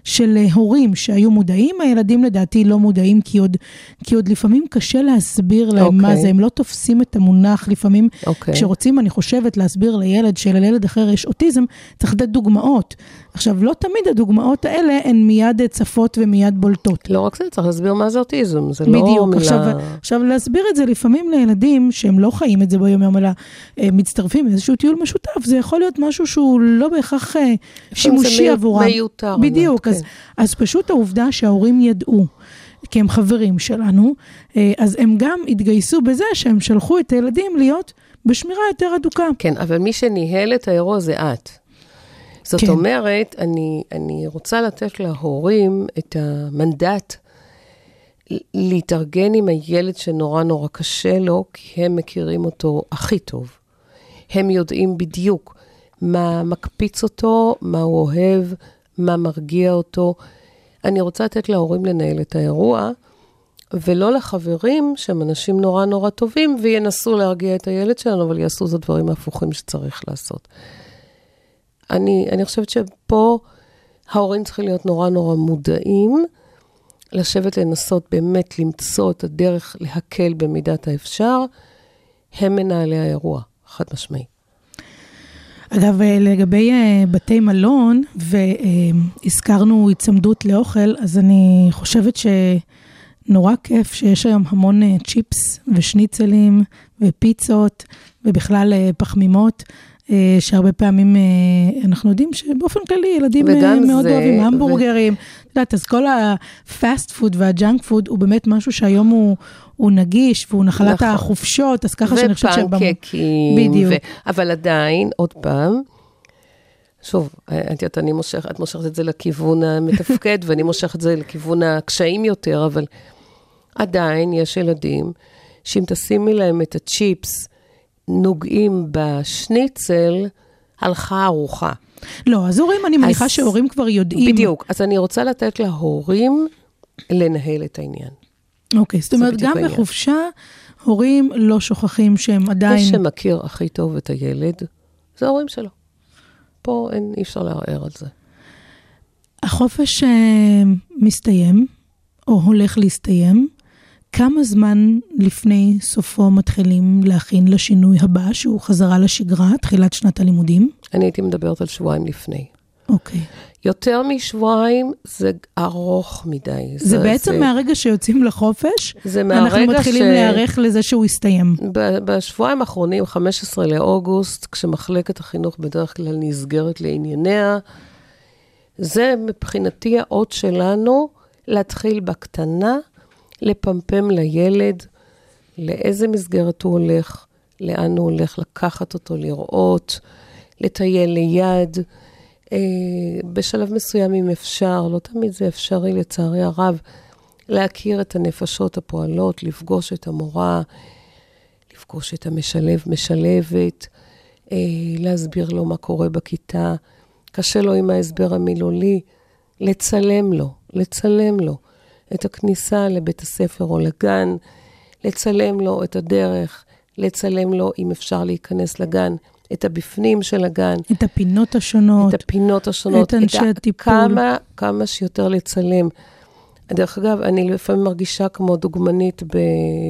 של אה, הורים שהיו מודעים, הילדים לדעתי לא מודעים, כי עוד, כי עוד לפעמים קשה להסביר להם okay. מה אוקיי. זה, הם לא תופסים את המונח, לפעמים אוקיי. כשרוצים, אני חושבת, להסביר לילד שלילד אחר יש אוטיזם, צריך לתת דוגמאות. עכשיו, לא תמיד הדוגמאות האלה הן מיד צפות ומיד בולטות. לא רק זה, צריך להסביר מה זה אוטיזם, זה לא בדיוק, מילה... עכשיו, עכשיו להסביר את זה לפעמים לילדים שהם לא חיים את זה ביום יום, אלא אה, מצטרפים לאיזשהו טיול משותף, זה יכול להיות משהו שהוא לא בהכרח אה, שימושי מיו- עבורם. מיותר, בדיוק, ענת, אז, כן. אז פשוט העובדה שההורים ידעו, כי הם חברים שלנו, אה, אז הם גם התגייסו בזה שהם שלחו את הילדים להיות בשמירה יותר הדוקה. כן, אבל מי שניהל את האירוע זה את. זאת כן. אומרת, אני, אני רוצה לתת להורים את המנדט להתארגן עם הילד שנורא נורא קשה לו, כי הם מכירים אותו הכי טוב. הם יודעים בדיוק מה מקפיץ אותו, מה הוא אוהב, מה מרגיע אותו. אני רוצה לתת להורים לנהל את האירוע, ולא לחברים שהם אנשים נורא נורא טובים, וינסו להרגיע את הילד שלנו, אבל יעשו זאת דברים הפוכים שצריך לעשות. אני, אני חושבת שפה ההורים צריכים להיות נורא נורא מודעים, לשבת לנסות באמת למצוא את הדרך להקל במידת האפשר. הם מנהלי האירוע, חד משמעי. אגב, אה, לגבי אה, בתי מלון, והזכרנו היצמדות לאוכל, אז אני חושבת שנורא כיף שיש היום המון אה, צ'יפס ושניצלים ופיצות, ובכלל פחמימות. אה, שהרבה פעמים אה, אנחנו יודעים שבאופן כללי ילדים אה, מאוד זה- אוהבים ו- המבורגרים. את יודעת, אז כל ה fast food וה junk food הוא באמת משהו שהיום הוא, הוא נגיש והוא נחלת נכון. החופשות, אז ככה שאני חושבת שבמ- ופנקקים. בדיוק. ו... אבל עדיין, עוד פעם, שוב, את יודעת, אני מושכת, את מושכת את זה לכיוון המתפקד, ואני מושכת את זה לכיוון הקשיים יותר, אבל עדיין יש ילדים שאם תשימי להם את הצ'יפס נוגעים בשניצל, הלכה ארוחה. לא, אז הורים, אני מניחה אז- שהורים כבר יודעים. בדיוק. אז אני רוצה לתת להורים לנהל את העניין. אוקיי, זאת אומרת, גם העניין. בחופשה, הורים לא שוכחים שהם עדיין... מי שמכיר הכי טוב את הילד, זה ההורים שלו. פה אין, אי אפשר לערער על זה. החופש אה, מסתיים, או הולך להסתיים, כמה זמן לפני סופו מתחילים להכין לשינוי הבא, שהוא חזרה לשגרה, תחילת שנת הלימודים? אני הייתי מדברת על שבועיים לפני. אוקיי. יותר משבועיים זה ארוך מדי. זה בעצם מהרגע שיוצאים לחופש, זה אנחנו מהרגע מתחילים ש- להיערך לזה שהוא יסתיים. ב- בשבועיים האחרונים, 15 לאוגוסט, כשמחלקת החינוך בדרך כלל נסגרת לענייניה, זה מבחינתי האות שלנו להתחיל בקטנה, לפמפם לילד לאיזה מסגרת הוא הולך, לאן הוא הולך, לקחת אותו לראות, לטייל ליד. אה, בשלב מסוים, אם אפשר, לא תמיד זה אפשרי לצערי הרב, להכיר את הנפשות הפועלות, לפגוש את המורה, לפגוש את המשלב, משלבת, אה, להסביר לו מה קורה בכיתה, קשה לו עם ההסבר המילולי, לצלם לו, לצלם לו את הכניסה לבית הספר או לגן, לצלם לו את הדרך, לצלם לו, אם אפשר להיכנס לגן, את הבפנים של הגן, את הפינות השונות. את הפינות השונות, את אנשי ה- הטיפול. כמה, כמה שיותר לצלם. דרך אגב, אני לפעמים מרגישה כמו דוגמנית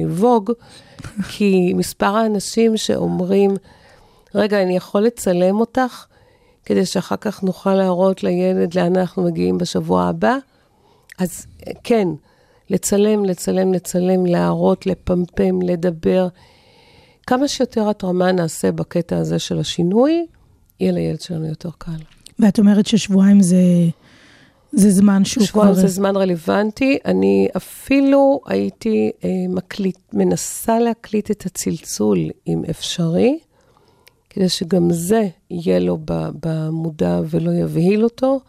בווג, כי מספר האנשים שאומרים, רגע, אני יכול לצלם אותך, כדי שאחר כך נוכל להראות לילד לאן אנחנו מגיעים בשבוע הבא? אז אה, כן, לצלם, לצלם, לצלם, להראות, לפמפם, לדבר. כמה שיותר התרמה נעשה בקטע הזה של השינוי, יהיה לילד שלנו יותר קל. ואת אומרת ששבועיים זה, זה זמן שהוא שבועיים כבר... זה זמן רלוונטי. אני אפילו הייתי אה, מקליט, מנסה להקליט את הצלצול, אם אפשרי, כדי שגם זה יהיה לו במודע ולא יבהיל אותו.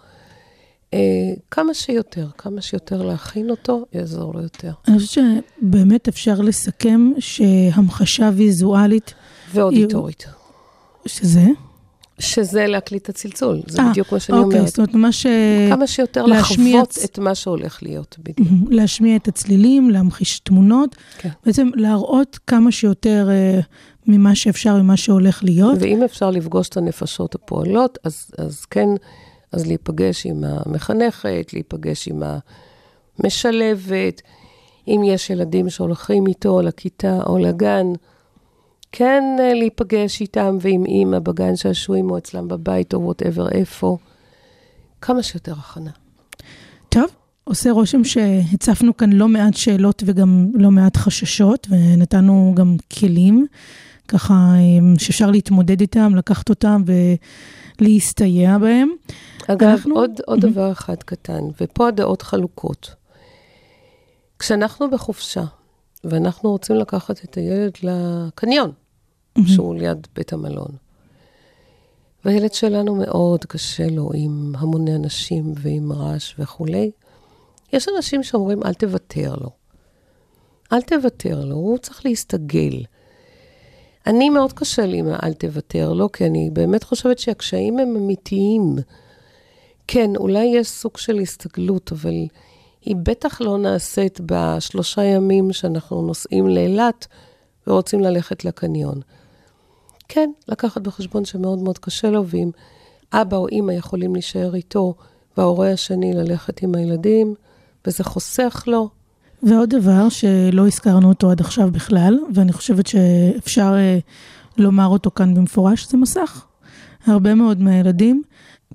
אה, כמה שיותר, כמה שיותר להכין אותו, יעזור לו יותר. אני חושבת שבאמת אפשר לסכם שהמחשה ויזואלית, ואודיטורית. שזה? שזה להקליט את הצלצול, זה אה, בדיוק מה שאני אוקיי, אומרת. זאת אומרת, ממש אה, כמה שיותר להשמיע לחוות את מה שהולך להיות, בדיוק. להשמיע את הצלילים, להמחיש תמונות, כן. בעצם להראות כמה שיותר אה, ממה שאפשר, ממה שהולך להיות. ואם אפשר לפגוש את הנפשות הפועלות, אז, אז כן, אז להיפגש עם המחנכת, להיפגש עם המשלבת, אם יש ילדים שהולכים איתו לכיתה או לגן, כן אה, להיפגש איתם ועם אימא בגן שעשועים או אצלם בבית או וואטאבר איפה. כמה שיותר הכנה. טוב, עושה רושם שהצפנו כאן לא מעט שאלות וגם לא מעט חששות, ונתנו גם כלים, ככה אה, שאפשר להתמודד איתם, לקחת אותם ולהסתייע בהם. אגב, אנחנו- עוד, עוד דבר אחד קטן, ופה הדעות חלוקות. כשאנחנו בחופשה, ואנחנו רוצים לקחת את הילד לקניון, שהוא ליד בית המלון, והילד שלנו מאוד קשה לו עם המוני אנשים ועם רעש וכולי, יש אנשים שאומרים, אל תוותר לו. אל תוותר לו, הוא צריך להסתגל. אני מאוד קשה לי עם ה"אל תוותר לו", כי אני באמת חושבת שהקשיים הם אמיתיים. כן, אולי יש סוג של הסתגלות, אבל היא בטח לא נעשית בשלושה ימים שאנחנו נוסעים לאילת ורוצים ללכת לקניון. כן, לקחת בחשבון שמאוד מאוד קשה לו, ואם אבא או אימא יכולים להישאר איתו, וההורה השני ללכת עם הילדים, וזה חוסך לו, ועוד דבר שלא הזכרנו אותו עד עכשיו בכלל, ואני חושבת שאפשר אה, לומר אותו כאן במפורש, זה מסך. הרבה מאוד מהילדים,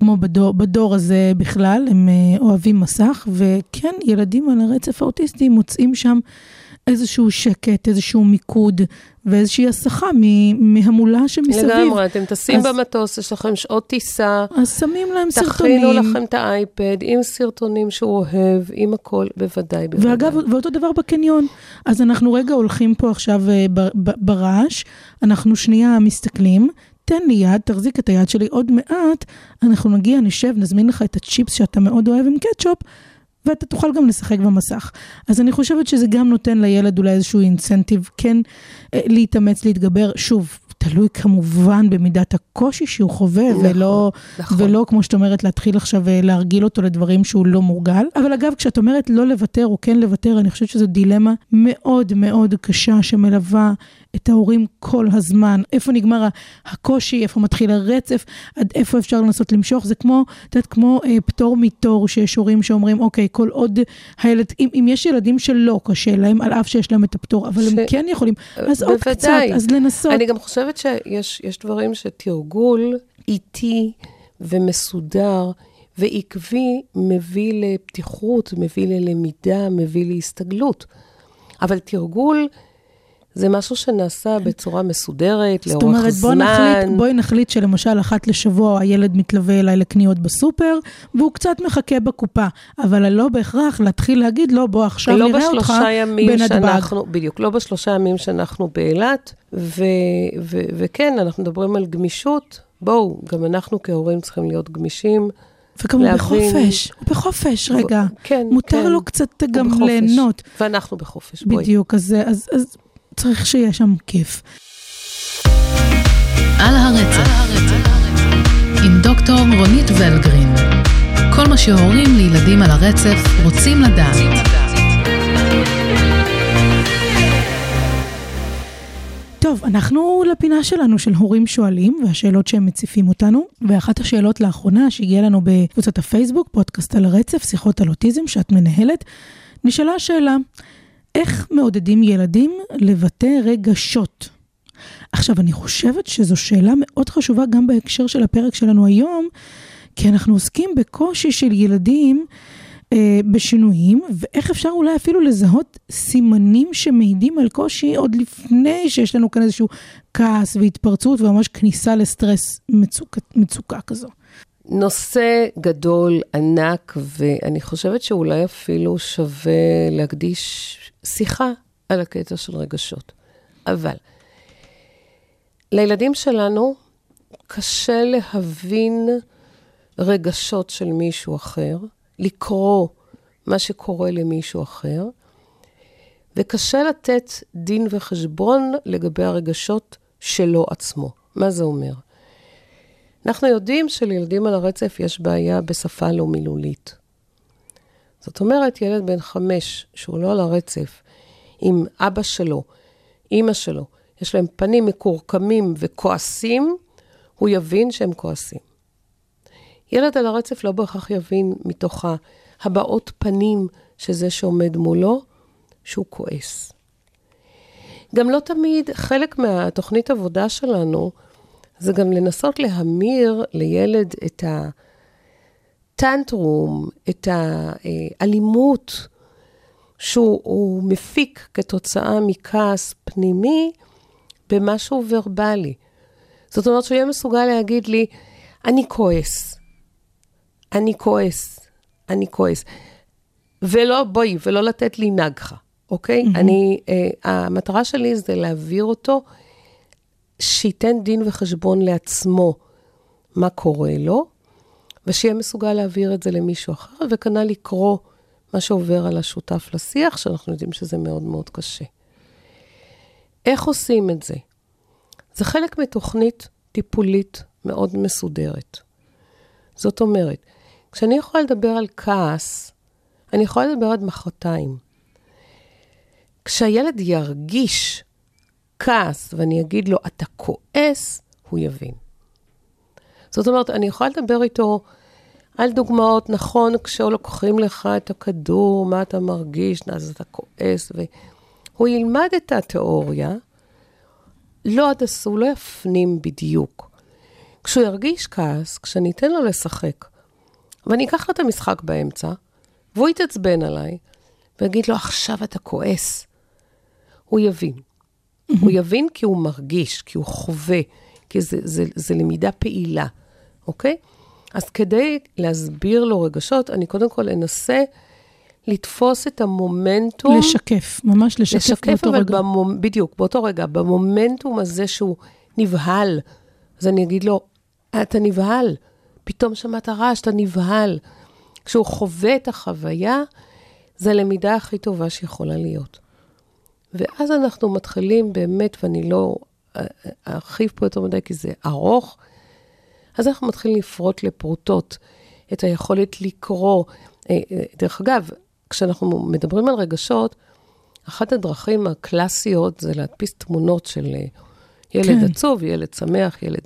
כמו בדור, בדור הזה בכלל, הם אה, אוהבים מסך, וכן, ילדים על הרצף האוטיסטי מוצאים שם איזשהו שקט, איזשהו מיקוד, ואיזושהי הסחה מהמולה שמסביב. לגמרי, אתם טסים אז- במטוס, יש לכם שעות טיסה, אז שמים להם תכינו סרטונים. לכם את האייפד עם סרטונים שהוא אוהב, עם הכל, בוודאי, בוודאי. ואגב, ואותו דבר בקניון. אז אנחנו רגע הולכים פה עכשיו אה, ברעש, אנחנו שנייה מסתכלים, תן לי יד, תחזיק את היד שלי עוד מעט, אנחנו נגיע, נשב, נזמין לך את הצ'יפס שאתה מאוד אוהב עם קטשופ, ואתה תוכל גם לשחק במסך. אז אני חושבת שזה גם נותן לילד אולי איזשהו אינסנטיב כן אה, להתאמץ, להתגבר. שוב, תלוי כמובן במידת הקושי שהוא חווה, נכון, ולא, נכון. ולא, כמו שאת אומרת, להתחיל עכשיו אה, להרגיל אותו לדברים שהוא לא מורגל. אבל אגב, כשאת אומרת לא לוותר או כן לוותר, אני חושבת שזו דילמה מאוד מאוד קשה שמלווה את ההורים כל הזמן. איפה נגמר הקושי, איפה מתחיל הרצף, עד איפה אפשר לנסות למשוך. זה כמו, את יודעת, כמו אה, פטור מתור, שיש הורים שאומרים, אוקיי, כל עוד הילד, אם, אם יש ילדים שלא קשה להם, על אף שיש להם את הפטור, אבל ש- הם כן יכולים, אז עוד קצת, בוודאי. אז לנסות. אני גם חושבת שיש יש דברים שתרגול איטי ומסודר ועקבי מביא לפתיחות, מביא ללמידה, מביא להסתגלות. אבל תרגול זה משהו שנעשה בצורה מסודרת, זאת לאורך אומרת, בוא זמן. נחליט, בואי נחליט שלמשל אחת לשבוע הילד מתלווה אליי לקניות בסופר, והוא קצת מחכה בקופה, אבל לא בהכרח להתחיל להגיד, לא, בוא עכשיו לא נראה אותך בנתב"ג. שאנחנו, בדיוק, לא בשלושה ימים שאנחנו באילת, ו, ו, וכן, אנחנו מדברים על גמישות. בואו, גם אנחנו כהורים צריכים להיות גמישים. וגם הוא להבין- בחופש, הוא בחופש, רגע. כן, מותר כן. לו קצת הוא גם בחופש. ליהנות. ואנחנו בחופש, בואי. בדיוק, אז, אז, אז צריך שיהיה שם כיף. על הרצף, עם דוקטור רונית ולגרין. כל מה שהורים לילדים על הרצף רוצים לדעת. טוב, אנחנו לפינה שלנו של הורים שואלים והשאלות שהם מציפים אותנו, ואחת השאלות לאחרונה שהגיעה לנו בקבוצת הפייסבוק, פודקאסט על הרצף, שיחות על אוטיזם שאת מנהלת, נשאלה השאלה, איך מעודדים ילדים לבטא רגשות? עכשיו, אני חושבת שזו שאלה מאוד חשובה גם בהקשר של הפרק שלנו היום, כי אנחנו עוסקים בקושי של ילדים אה, בשינויים, ואיך אפשר אולי אפילו לזהות סימנים שמעידים על קושי עוד לפני שיש לנו כאן איזשהו כעס והתפרצות וממש כניסה לסטרס מצוק, מצוקה כזו. נושא גדול, ענק, ואני חושבת שאולי אפילו שווה להקדיש שיחה על הקטע של רגשות. אבל לילדים שלנו קשה להבין רגשות של מישהו אחר, לקרוא מה שקורה למישהו אחר, וקשה לתת דין וחשבון לגבי הרגשות שלו עצמו. מה זה אומר? אנחנו יודעים שלילדים על הרצף יש בעיה בשפה לא מילולית. זאת אומרת, ילד בן חמש, שהוא לא על הרצף, עם אבא שלו, אימא שלו, יש להם פנים מקורקמים וכועסים, הוא יבין שהם כועסים. ילד על הרצף לא בהכרח יבין מתוך הבעות פנים של זה שעומד מולו, שהוא כועס. גם לא תמיד, חלק מהתוכנית עבודה שלנו, זה גם לנסות להמיר לילד את הטנטרום, את האלימות שהוא מפיק כתוצאה מכעס פנימי, במשהו ורבלי. זאת אומרת שהוא יהיה מסוגל להגיד לי, אני כועס, אני כועס, אני כועס. ולא, בואי, ולא לתת לי נגחה, אוקיי? Mm-hmm. אני, uh, המטרה שלי זה להעביר אותו, שייתן דין וחשבון לעצמו מה קורה לו, ושיהיה מסוגל להעביר את זה למישהו אחר, וכנ"ל לקרוא מה שעובר על השותף לשיח, שאנחנו יודעים שזה מאוד מאוד קשה. איך עושים את זה? זה חלק מתוכנית טיפולית מאוד מסודרת. זאת אומרת, כשאני יכולה לדבר על כעס, אני יכולה לדבר עד מחרתיים. כשהילד ירגיש כעס ואני אגיד לו, אתה כועס, הוא יבין. זאת אומרת, אני יכולה לדבר איתו על דוגמאות, נכון, כשלוקחים לך את הכדור, מה אתה מרגיש, אז אתה כועס, והוא ילמד את התיאוריה, לא עד הסוף, הוא לא יפנים בדיוק. כשהוא ירגיש כעס, כשאני אתן לו לשחק, ואני אקח לו את המשחק באמצע, והוא יתעצבן עליי, ויגיד לו, עכשיו אתה כועס, הוא יבין. הוא יבין כי הוא מרגיש, כי הוא חווה, כי זה, זה, זה למידה פעילה, אוקיי? אז כדי להסביר לו רגשות, אני קודם כל אנסה לתפוס את המומנטום. לשקף, ממש לשקף, לשקף באותו אבל רגע. במומ... בדיוק, באותו רגע, במומנטום הזה שהוא נבהל, אז אני אגיד לו, אתה נבהל, פתאום שמעת רעש, אתה נבהל. כשהוא חווה את החוויה, זה הלמידה הכי טובה שיכולה להיות. ואז אנחנו מתחילים באמת, ואני לא אה, ארחיב פה יותר מדי כי זה ארוך, אז אנחנו מתחילים לפרוט לפרוטות את היכולת לקרוא. אה, אה, דרך אגב, כשאנחנו מדברים על רגשות, אחת הדרכים הקלאסיות זה להדפיס תמונות של אה, ילד כן. עצוב, ילד שמח, ילד...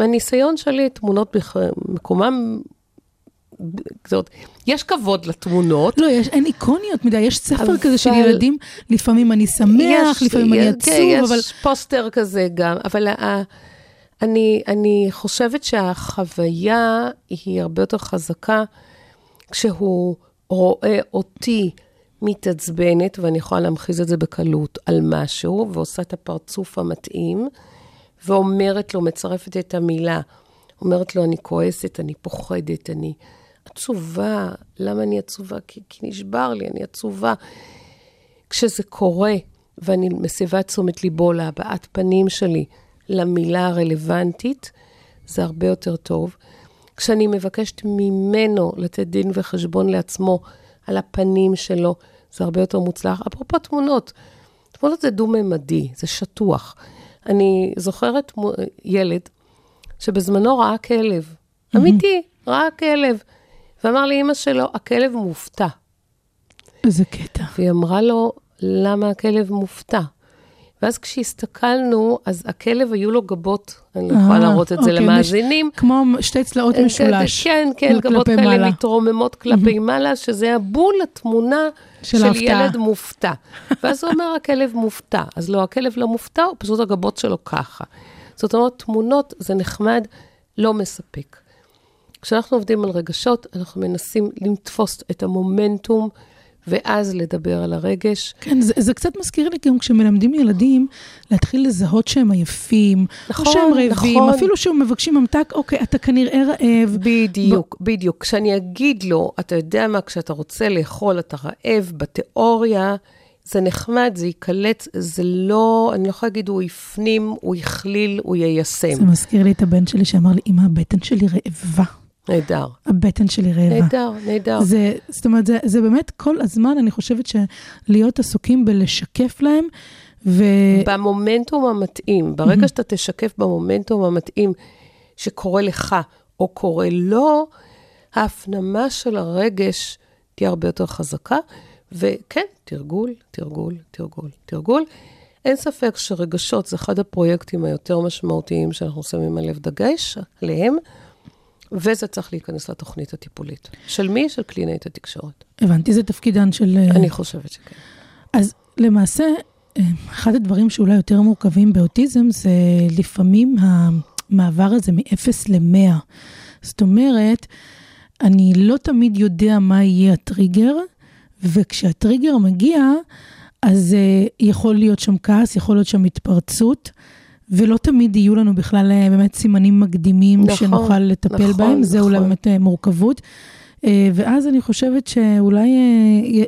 מהניסיון שלי, תמונות במקומם... זאת יש כבוד לתמונות. לא, יש, אין איקוניות מדי, יש ספר אבל- כזה של ילדים, לפעמים אני שמח, לפעמים אני יש- עצוב, כן, אבל... יש פוסטר כזה גם, אבל ה- אני, אני חושבת שהחוויה היא הרבה יותר חזקה כשהוא רואה אותי מתעצבנת, ואני יכולה להמחיז את זה בקלות, על משהו, ועושה את הפרצוף המתאים, ואומרת לו, מצרפת את המילה, אומרת לו, אני כועסת, אני פוחדת, אני עצובה. למה אני עצובה? כי, כי נשבר לי, אני עצובה. כשזה קורה, ואני מסבה את תשומת ליבו להבעת פנים שלי למילה הרלוונטית, זה הרבה יותר טוב. כשאני מבקשת ממנו לתת דין וחשבון לעצמו על הפנים שלו, זה הרבה יותר מוצלח. אפרופו תמונות, תמונות זה דו-ממדי, זה שטוח. אני זוכרת ילד שבזמנו ראה כלב, אמיתי, ראה כלב, ואמר לאימא שלו, הכלב מופתע. איזה קטע. והיא אמרה לו, למה הכלב מופתע? ואז כשהסתכלנו, אז הכלב היו לו גבות, אני לא יכולה אה, להראות את זה אוקיי, למאזינים. כמו שתי צלעות משולש. כן, כן, כלפי גבות כאלה מעלה. מתרוממות כלפי מעלה, שזה היה בול התמונה של של. ילד מופתע. ואז הוא אומר, הכלב מופתע. אז לא, הכלב לא מופתע, הוא פשוט הגבות שלו ככה. זאת אומרת, תמונות זה נחמד, לא מספק. כשאנחנו עובדים על רגשות, אנחנו מנסים לתפוס את המומנטום, ואז לדבר על הרגש. כן, זה, זה קצת מזכיר לי גם כשמלמדים ילדים להתחיל לזהות שהם עייפים, נכון, או שהם רעבים, נכון. אפילו שהם מבקשים ממתק, אוקיי, אתה כנראה רעב. בדיוק, בדיוק. כשאני אגיד לו, אתה יודע מה, כשאתה רוצה לאכול, אתה רעב, בתיאוריה, זה נחמד, זה ייקלט, זה לא, אני לא יכולה להגיד, הוא יפנים, הוא יכליל, הוא יישם. זה מזכיר לי את הבן שלי שאמר לי, אמא, הבטן שלי רעבה. נהדר. הבטן שלי רעבה. נהדר, נהדר. זה, זאת אומרת, זה, זה באמת כל הזמן, אני חושבת שלהיות עסוקים בלשקף להם, ו... במומנטום המתאים, ברגע שאתה תשקף במומנטום המתאים שקורה לך או קורה לו, ההפנמה של הרגש תהיה הרבה יותר חזקה. וכן, תרגול, תרגול, תרגול, תרגול. אין ספק שרגשות זה אחד הפרויקטים היותר משמעותיים שאנחנו שמים עליו דגש, עליהם, וזה צריך להיכנס לתוכנית הטיפולית. של מי? של קלינאית התקשורת. הבנתי, זה תפקידן של... אה, אני חושבת שכן. אז למעשה, אה, אחד הדברים שאולי יותר מורכבים באוטיזם זה לפעמים המעבר הזה מ-0 ל-100. זאת אומרת, אני לא תמיד יודע מה יהיה הטריגר, וכשהטריגר מגיע, אז uh, יכול להיות שם כעס, יכול להיות שם התפרצות, ולא תמיד יהיו לנו בכלל אה, באמת סימנים מקדימים נכון, שנוכל לטפל נכון, בהם, זה אולי נכון. באמת אה, מורכבות. אה, ואז אני חושבת שאולי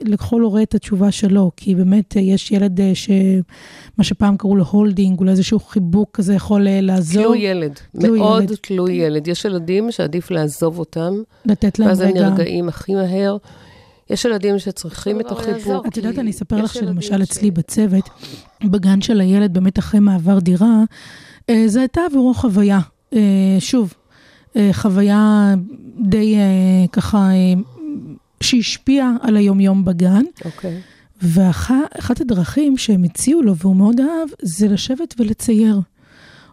לכל הורה את התשובה שלו, כי באמת יש ילד שמה שפעם קראו לו holding, אולי איזשהו חיבוק כזה יכול לעזור, תלוי ילד, תלוי מאוד ילד. תלוי ילד. יש ילדים שעדיף לעזוב אותם, לתת להם ואז הם רגע. נרגעים הכי מהר. יש ילדים שצריכים את החיבוק. את יודעת, אני אספר לך שלמשל אצלי בצוות, בגן של הילד, באמת אחרי מעבר דירה, אה, זה הייתה עבורו חוויה. אה, שוב, אה, חוויה די ככה, שהשפיעה על היומיום בגן. אוקיי. ואחת הדרכים שהם הציעו לו, והוא מאוד אהב, זה לשבת ולצייר.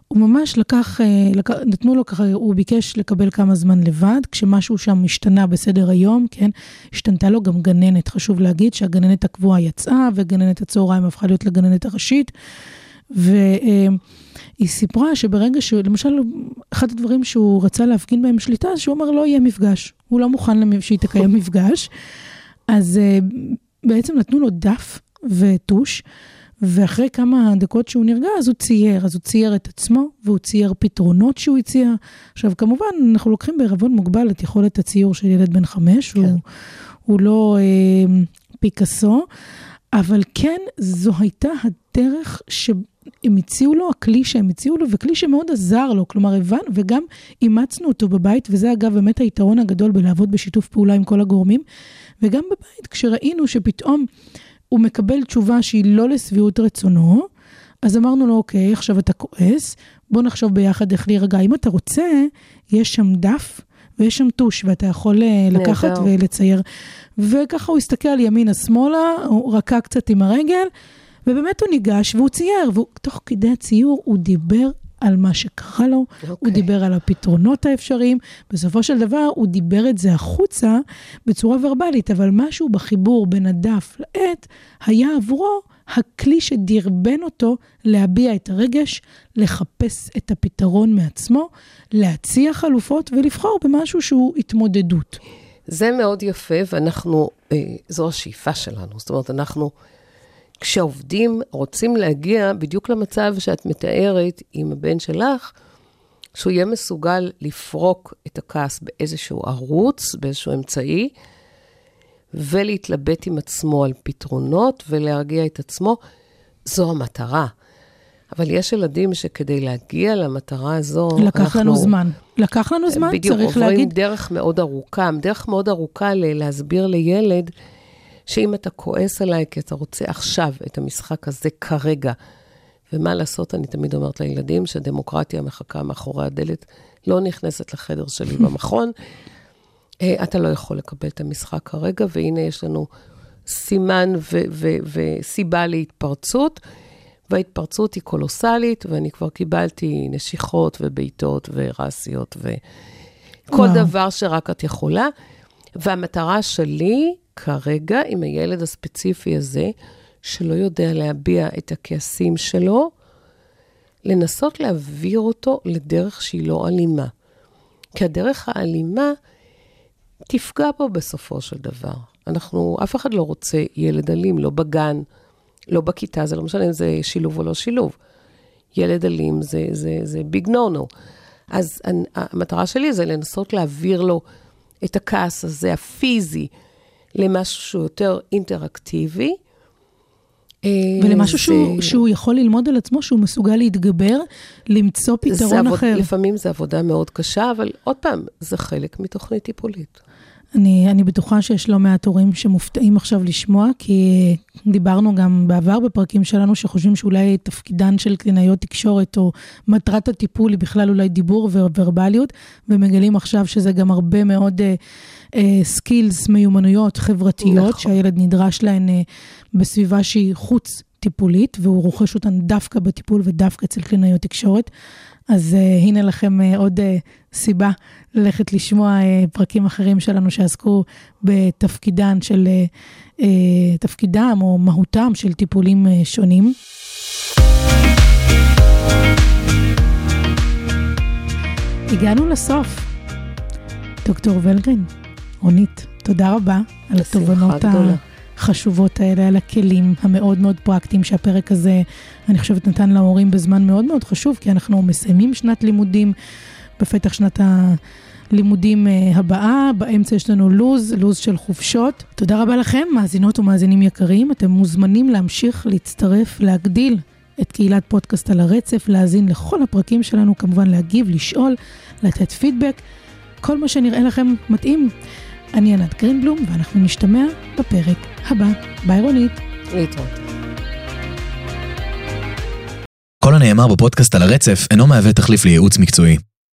הוא ממש לקח, אה, לק... נתנו לו ככה, הוא ביקש לקבל כמה זמן לבד, כשמשהו שם השתנה בסדר היום, כן? השתנתה לו גם גננת, חשוב להגיד שהגננת הקבועה יצאה, וגננת הצהריים הפכה להיות לגננת הראשית. והיא סיפרה שברגע שהוא, למשל, אחד הדברים שהוא רצה להפגין בהם שליטה, שהוא אמר לא יהיה מפגש. הוא לא מוכן שהיא תקיים מפגש. אז אה, בעצם נתנו לו דף וטוש, ואחרי כמה דקות שהוא נרגע, אז הוא צייר. אז הוא צייר את עצמו, והוא צייר פתרונות שהוא הציע. עכשיו, כמובן, אנחנו לוקחים בערבון מוגבל את יכולת הציור של ילד בן חמש, כן. הוא, הוא לא אה, פיקאסו, אבל כן, זו הייתה הדרך שהם הציעו לו, הכלי שהם הציעו לו, וכלי שמאוד עזר לו. כלומר, הבנו, וגם אימצנו אותו בבית, וזה אגב באמת היתרון הגדול בלעבוד בשיתוף פעולה עם כל הגורמים. וגם בבית, כשראינו שפתאום הוא מקבל תשובה שהיא לא לשביעות רצונו, אז אמרנו לו, אוקיי, עכשיו אתה כועס, בוא נחשוב ביחד איך להירגע. אם אתה רוצה, יש שם דף ויש שם טוש, ואתה יכול אה, לקחת נהדר. ולצייר. וככה הוא הסתכל ימינה-שמאלה, הוא רקע קצת עם הרגל, ובאמת הוא ניגש והוא צייר, ותוך כדי הציור הוא דיבר על מה שקרה לו, הוא אוקיי. דיבר על הפתרונות האפשריים. בסופו של דבר, הוא דיבר את זה החוצה בצורה ורבלית, אבל משהו בחיבור בין הדף לעט היה עבורו הכלי שדרבן אותו להביע את הרגש, לחפש את הפתרון מעצמו, להציע חלופות ולבחור במשהו שהוא התמודדות. זה מאוד יפה, ואנחנו, אה, זו השאיפה שלנו. זאת אומרת, אנחנו, כשעובדים, רוצים להגיע בדיוק למצב שאת מתארת עם הבן שלך, שהוא יהיה מסוגל לפרוק את הכעס באיזשהו ערוץ, באיזשהו אמצעי, ולהתלבט עם עצמו על פתרונות ולהרגיע את עצמו. זו המטרה. אבל יש ילדים שכדי להגיע למטרה הזו, לקח אנחנו... לנו זמן. לקח לנו זמן, בדיוק, צריך עוברים להגיד. דרך מאוד ארוכה, דרך מאוד ארוכה להסביר לילד שאם אתה כועס עליי כי אתה רוצה עכשיו את המשחק הזה כרגע, ומה לעשות, אני תמיד אומרת לילדים שדמוקרטיה מחכה מאחורי הדלת, לא נכנסת לחדר שלי במכון. אה, אתה לא יכול לקבל את המשחק כרגע, והנה יש לנו סימן וסיבה להתפרצות, וההתפרצות היא קולוסלית, ואני כבר קיבלתי נשיכות ובעיטות ורסיות וכל וואו. דבר שרק את יכולה. והמטרה שלי כרגע עם הילד הספציפי הזה, שלא יודע להביע את הכעסים שלו, לנסות להעביר אותו לדרך שהיא לא אלימה. כי הדרך האלימה תפגע בו בסופו של דבר. אנחנו, אף אחד לא רוצה ילד אלים, לא בגן, לא בכיתה, זה לא משנה אם זה שילוב או לא שילוב. ילד אלים זה, זה, זה ביג נו נו. אז המטרה שלי זה לנסות להעביר לו את הכעס הזה, הפיזי, למשהו שהוא יותר אינטראקטיבי. אה, ולמשהו זה- שהוא, שהוא יכול ללמוד על עצמו, שהוא מסוגל להתגבר, למצוא פתרון עבוד, אחר. לפעמים זו עבודה מאוד קשה, אבל עוד פעם, זה חלק מתוכנית טיפולית. אני, אני בטוחה שיש לא מעט הורים שמופתעים עכשיו לשמוע, כי דיברנו גם בעבר בפרקים שלנו, שחושבים שאולי תפקידן של קלינאיות תקשורת, או מטרת הטיפול היא בכלל אולי דיבור וורבליות, ומגלים עכשיו שזה גם הרבה מאוד סקילס, מיומנויות חברתיות, נכון. שהילד נדרש להן אה, בסביבה שהיא חוץ טיפולית, והוא רוכש אותן דווקא בטיפול ודווקא אצל קלינאיות תקשורת. אז uh, הנה לכם uh, עוד uh, סיבה ללכת לשמוע uh, פרקים אחרים שלנו שעסקו בתפקידן של, uh, uh, תפקידם או מהותם של טיפולים uh, שונים. הגענו לסוף. דוקטור ולגרין, רונית, תודה רבה על התובנות גדולה. החשובות האלה, על הכלים המאוד מאוד פרקטיים שהפרק הזה, אני חושבת, נתן להורים בזמן מאוד מאוד חשוב, כי אנחנו מסיימים שנת לימודים, בפתח שנת הלימודים אה, הבאה, באמצע יש לנו לו"ז, לו"ז של חופשות. תודה רבה לכם, מאזינות ומאזינים יקרים, אתם מוזמנים להמשיך להצטרף, להגדיל את קהילת פודקאסט על הרצף, להאזין לכל הפרקים שלנו, כמובן להגיב, לשאול, לתת פידבק, כל מה שנראה לכם מתאים. אני ענת גרינבלום, ואנחנו נשתמע בפרק הבא. ביי רונית. להתראות. כל הנאמר בפודקאסט על הרצף אינו מהווה תחליף לייעוץ מקצועי.